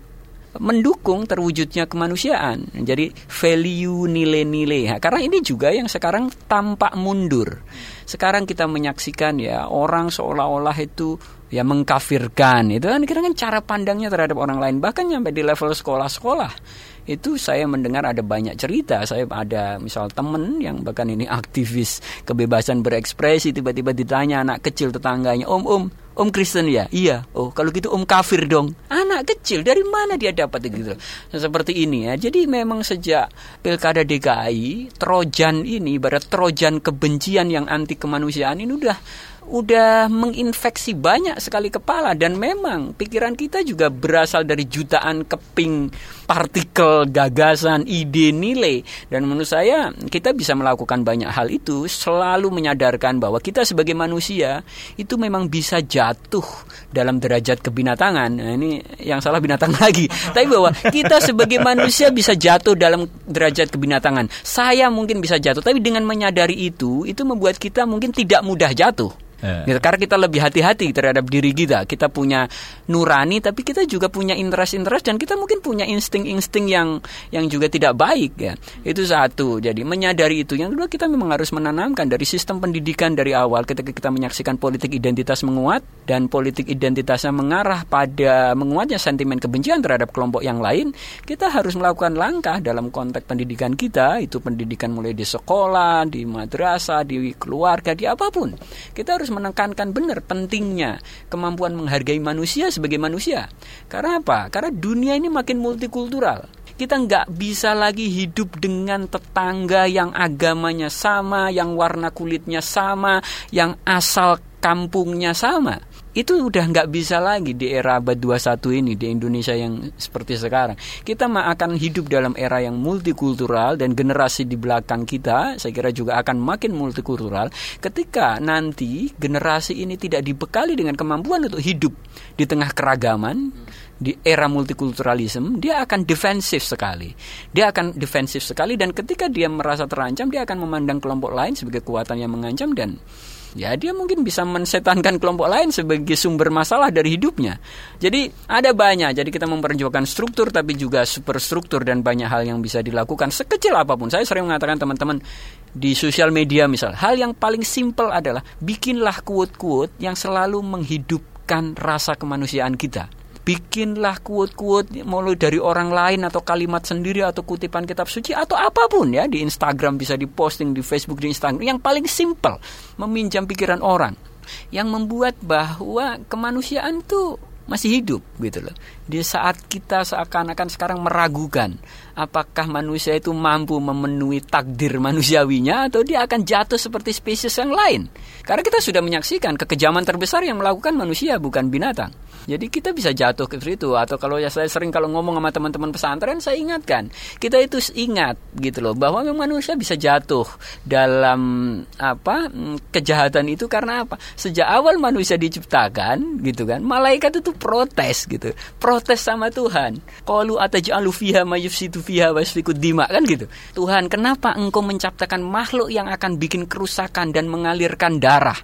mendukung terwujudnya kemanusiaan. Jadi value nilai-nilai. Nah, karena ini juga yang sekarang tampak mundur. Sekarang kita menyaksikan ya orang seolah-olah itu ya mengkafirkan itu kan kira kan cara pandangnya terhadap orang lain bahkan sampai di level sekolah-sekolah itu saya mendengar ada banyak cerita. Saya ada misal temen yang bahkan ini aktivis kebebasan berekspresi tiba-tiba ditanya anak kecil tetangganya om om om Kristen ya? Iya. Oh kalau gitu om kafir dong. Anak kecil dari mana dia dapat? Gitu. Seperti ini ya. Jadi memang sejak pilkada DKI trojan ini ibarat trojan kebencian yang anti kemanusiaan ini udah udah menginfeksi banyak sekali kepala dan memang pikiran kita juga berasal dari jutaan keping partikel gagasan ide nilai. Dan menurut saya kita bisa melakukan banyak hal itu selalu menyadarkan bahwa kita sebagai manusia itu memang bisa jatuh dalam derajat kebinatangan. Nah, ini yang salah binatang lagi. Tapi bahwa kita sebagai manusia bisa jatuh dalam derajat kebinatangan. Saya mungkin bisa jatuh tapi dengan menyadari itu itu membuat kita mungkin tidak mudah jatuh Yeah. Gitu. Karena kita lebih hati-hati terhadap diri kita. Kita punya nurani, tapi kita juga punya interest-interest dan kita mungkin punya insting-insting yang yang juga tidak baik ya. Itu satu. Jadi menyadari itu. Yang kedua kita memang harus menanamkan dari sistem pendidikan dari awal ketika kita menyaksikan politik identitas menguat dan politik identitasnya mengarah pada menguatnya sentimen kebencian terhadap kelompok yang lain, kita harus melakukan langkah dalam konteks pendidikan kita. Itu pendidikan mulai di sekolah, di madrasah, di keluarga, di apa pun. Kita harus harus menekankan benar pentingnya kemampuan menghargai manusia sebagai manusia. Karena apa? Karena dunia ini makin multikultural kita nggak bisa lagi hidup dengan tetangga yang agamanya sama, yang warna kulitnya sama, yang asal kampungnya sama itu udah nggak bisa lagi di era abad 21 ini di Indonesia yang seperti sekarang. Kita akan hidup dalam era yang multikultural dan generasi di belakang kita saya kira juga akan makin multikultural ketika nanti generasi ini tidak dibekali dengan kemampuan untuk hidup di tengah keragaman di era multikulturalisme dia akan defensif sekali. Dia akan defensif sekali dan ketika dia merasa terancam dia akan memandang kelompok lain sebagai kekuatan yang mengancam dan ya dia mungkin bisa mensetankan kelompok lain sebagai sumber masalah dari hidupnya. Jadi ada banyak. Jadi kita memperjuangkan struktur tapi juga superstruktur dan banyak hal yang bisa dilakukan sekecil apa pun. Saya sering mengatakan teman-teman di sosial media misal, hal yang paling simpel adalah bikinlah quote-quote yang selalu menghidupkan rasa kemanusiaan kita bikinlah quote-quote mulai dari orang lain atau kalimat sendiri atau kutipan kitab suci atau apa pun ya di Instagram bisa diposting di Facebook di Instagram yang paling simple meminjam pikiran orang yang membuat bahwa kemanusiaan tuh masih hidup gitu loh. Di saat kita seakan-akan sekarang meragukan apakah manusia itu mampu memenuhi takdir manusiawinya atau dia akan jatuh seperti spesies yang lain. Karena kita sudah menyaksikan kekejaman terbesar yang melakukan manusia bukan binatang. Jadi kita bisa jatuh ke situ. Atau kalau ya saya sering kalau ngomong sama teman-teman pesantren saya ingatkan. Kita itu ingat gitu loh bahwa manusia bisa jatuh dalam apa mm, kejahatan itu karena apa? Sejak awal manusia diciptakan gitu kan malaikat itu protes gitu. Protes sama Tuhan. Qalu ataj'alu fiha mayufsitu fiha wasfiku dima kan gitu. Tuhan kenapa engkau menciptakan makhluk yang akan bikin kerusakan dan mengalirkan darah?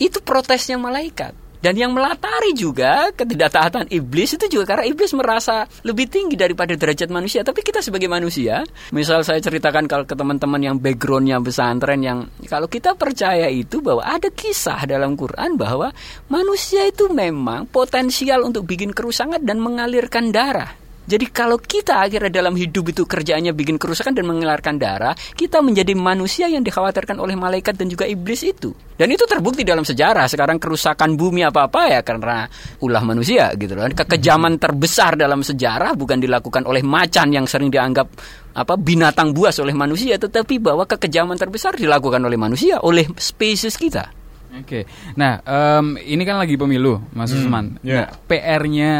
Itu protesnya malaikat dan yang melatari juga ketidaktaatan iblis itu juga karena iblis merasa lebih tinggi daripada derajat manusia. Tapi kita sebagai manusia, misal saya ceritakan kalau ke teman-teman yang backgroundnya pesantren yang kalau kita percaya itu bahwa ada kisah dalam Quran bahwa manusia itu memang potensial untuk bikin kerusakan dan mengalirkan darah. Jadi kalau kita akhirnya dalam hidup itu kerjaannya bikin kerusakan dan mengeluarkan darah, kita menjadi manusia yang dikhawatirkan oleh malaikat dan juga iblis itu. Dan itu terbukti dalam sejarah. Sekarang kerusakan bumi apa-apa ya karena ulah manusia gitu loh. Kekejaman terbesar dalam sejarah bukan dilakukan oleh macan yang sering dianggap apa binatang buas oleh manusia, tetapi bahwa kekejaman terbesar dilakukan oleh manusia, oleh spesies kita. Oke, nah um, ini kan lagi pemilu, Mas hmm, Usman. Yeah. Nah, PR-nya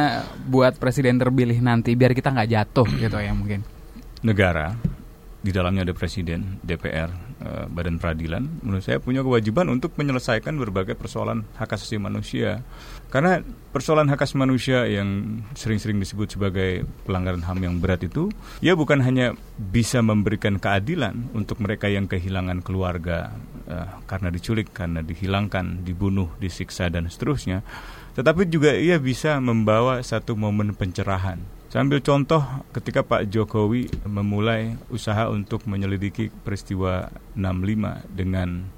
buat presiden terpilih nanti biar kita nggak jatuh gitu ya mungkin. Negara di dalamnya ada presiden, DPR, uh, Badan Peradilan. Menurut saya punya kewajiban untuk menyelesaikan berbagai persoalan hak asasi manusia. Karena persoalan hak asasi manusia yang sering-sering disebut sebagai pelanggaran HAM yang berat itu, ya bukan hanya bisa memberikan keadilan untuk mereka yang kehilangan keluarga uh, karena diculik, karena dihilangkan, dibunuh, disiksa dan seterusnya, tetapi juga ia bisa membawa satu momen pencerahan Saya ambil contoh ketika Pak Jokowi memulai usaha untuk menyelidiki peristiwa 65 dengan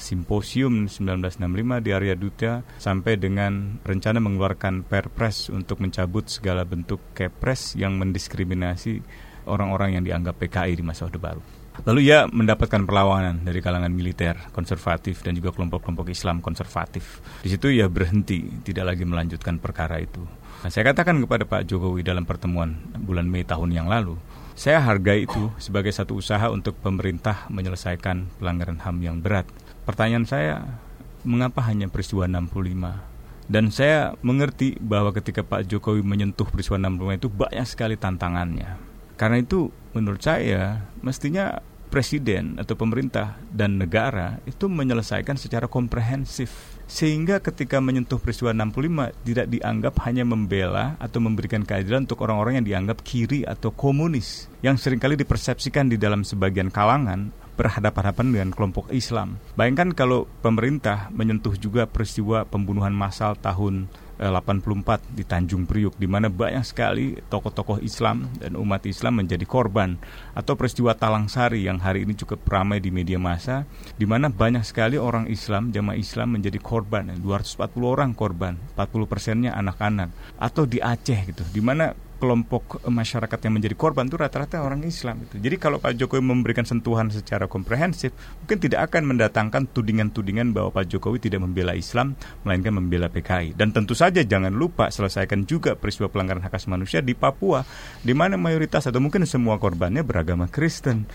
simposium 1965 di Arya Duta sampai dengan rencana mengeluarkan perpres untuk mencabut segala bentuk kepres yang mendiskriminasi orang-orang yang dianggap PKI di masa Orde Baru. Lalu ia mendapatkan perlawanan dari kalangan militer konservatif dan juga kelompok-kelompok Islam konservatif. Di situ ia berhenti, tidak lagi melanjutkan perkara itu. Nah, saya katakan kepada Pak Jokowi dalam pertemuan bulan Mei tahun yang lalu, saya hargai itu sebagai satu usaha untuk pemerintah menyelesaikan pelanggaran HAM yang berat. Pertanyaan saya, mengapa hanya peristiwa 65? Dan saya mengerti bahwa ketika Pak Jokowi menyentuh peristiwa 65 itu banyak sekali tantangannya. Karena itu menurut saya mestinya presiden atau pemerintah dan negara itu menyelesaikan secara komprehensif sehingga ketika menyentuh peristiwa 65 tidak dianggap hanya membela atau memberikan keadilan untuk orang-orang yang dianggap kiri atau komunis yang sering kali dipersepsikan di dalam sebagian kalangan berhadapan-hadapan dengan kelompok Islam. Bayangkan kalau pemerintah menyentuh juga peristiwa pembunuhan massal tahun 84 di Tanjung Priuk di mana banyak sekali tokoh-tokoh Islam dan umat Islam menjadi korban atau peristiwa Talang Sari yang hari ini cukup ramai di media massa di mana banyak sekali orang Islam jamaah Islam menjadi korban. 240 orang korban 40 persennya anak-anak atau di Aceh gitu di mana kelompok masyarakat yang menjadi korban itu rata-rata orang Islam itu. Jadi kalau Pak Jokowi memberikan sentuhan secara komprehensif, mungkin tidak akan mendatangkan tudingan-tudingan bahwa Pak Jokowi tidak membela Islam, melainkan membela PKI. Dan tentu saja jangan lupa selesaikan juga peristiwa pelanggaran hak asasi manusia di Papua, di mana mayoritas atau mungkin semua korbannya beragama Kristen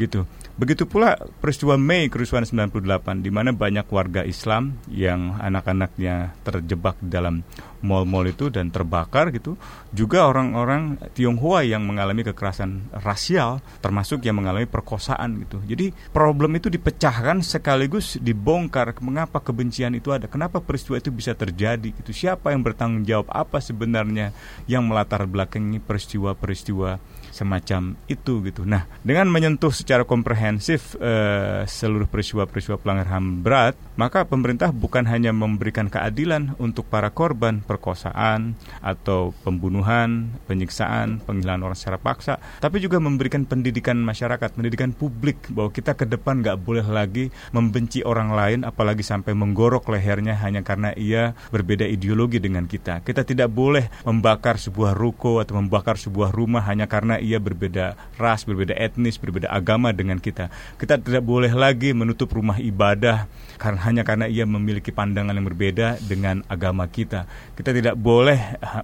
gitu. Begitu pula peristiwa Mei kerusuhan 98 di mana banyak warga Islam yang anak-anaknya terjebak dalam mal-mal itu dan terbakar gitu. Juga orang-orang Tionghoa yang mengalami kekerasan rasial termasuk yang mengalami perkosaan gitu. Jadi problem itu dipecahkan sekaligus dibongkar mengapa kebencian itu ada, kenapa peristiwa itu bisa terjadi gitu. Siapa yang bertanggung jawab apa sebenarnya yang melatar belakangi peristiwa-peristiwa semacam itu gitu. Nah, dengan menyentuh secara komprehensif uh, seluruh peristiwa-peristiwa pelanggaran HAM berat, maka pemerintah bukan hanya memberikan keadilan untuk para korban perkosaan atau pembunuhan, penyiksaan, penghilangan orang secara paksa, tapi juga memberikan pendidikan masyarakat, pendidikan publik bahwa kita ke depan nggak boleh lagi membenci orang lain, apalagi sampai menggorok lehernya hanya karena ia berbeda ideologi dengan kita. Kita tidak boleh membakar sebuah ruko atau membakar sebuah rumah hanya karena ia berbeda ras, berbeda etnis, berbeda agama dengan kita. Kita tidak boleh lagi menutup rumah ibadah karena hanya karena ia memiliki pandangan yang berbeda dengan agama kita. Kita tidak boleh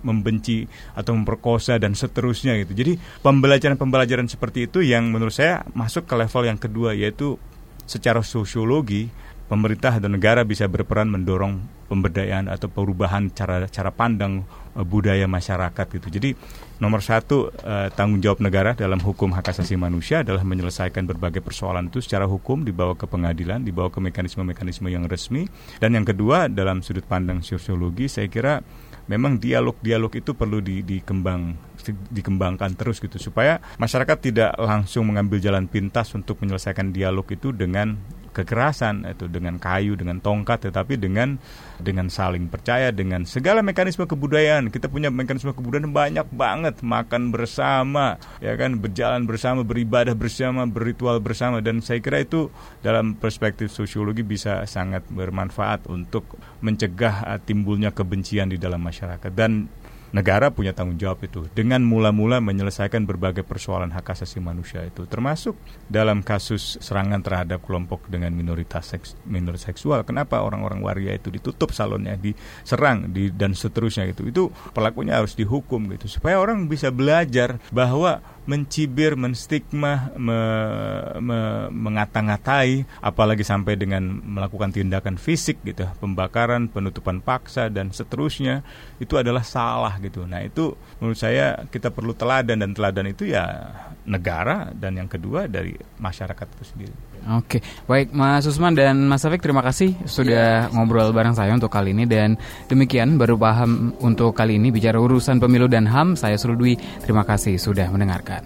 membenci atau memperkosa dan seterusnya gitu. Jadi pembelajaran-pembelajaran seperti itu yang menurut saya masuk ke level yang kedua yaitu secara sosiologi pemerintah dan negara bisa berperan mendorong pemberdayaan atau perubahan cara cara pandang uh, budaya masyarakat gitu. Jadi nomor satu uh, tanggung jawab negara dalam hukum hak asasi manusia adalah menyelesaikan berbagai persoalan itu secara hukum dibawa ke pengadilan, dibawa ke mekanisme-mekanisme yang resmi. Dan yang kedua dalam sudut pandang sosiologi saya kira memang dialog-dialog itu perlu di, dikembang dikembangkan terus gitu supaya masyarakat tidak langsung mengambil jalan pintas untuk menyelesaikan dialog itu dengan kekerasan itu dengan kayu dengan tongkat tetapi dengan dengan saling percaya dengan segala mekanisme kebudayaan. Kita punya mekanisme kebudayaan banyak banget makan bersama ya kan berjalan bersama beribadah bersama berritual bersama dan saya kira itu dalam perspektif sosiologi bisa sangat bermanfaat untuk mencegah uh, timbulnya kebencian di dalam masyarakat. Dan negara punya tanggung jawab itu dengan mula-mula menyelesaikan berbagai persoalan hak asasi manusia itu termasuk dalam kasus serangan terhadap kelompok dengan minoritas seks, minoritas seksual. Kenapa orang-orang waria itu ditutup salonnya diserang di, dan seterusnya itu itu pelakunya harus dihukum gitu supaya orang bisa belajar bahwa mencibir, menstigma, me, me, mengata-ngatai, apalagi sampai dengan melakukan tindakan fisik gitu, pembakaran, penutupan paksa dan seterusnya itu adalah salah gitu. Nah itu menurut saya kita perlu teladan dan teladan itu ya negara dan yang kedua dari masyarakat itu sendiri. Oke, baik Mas Usman dan Mas Afik terima kasih sudah ya. ngobrol bareng saya untuk kali ini dan demikian baru paham untuk kali ini bicara urusan pemilu dan HAM saya Surudwi terima kasih sudah mendengarkan.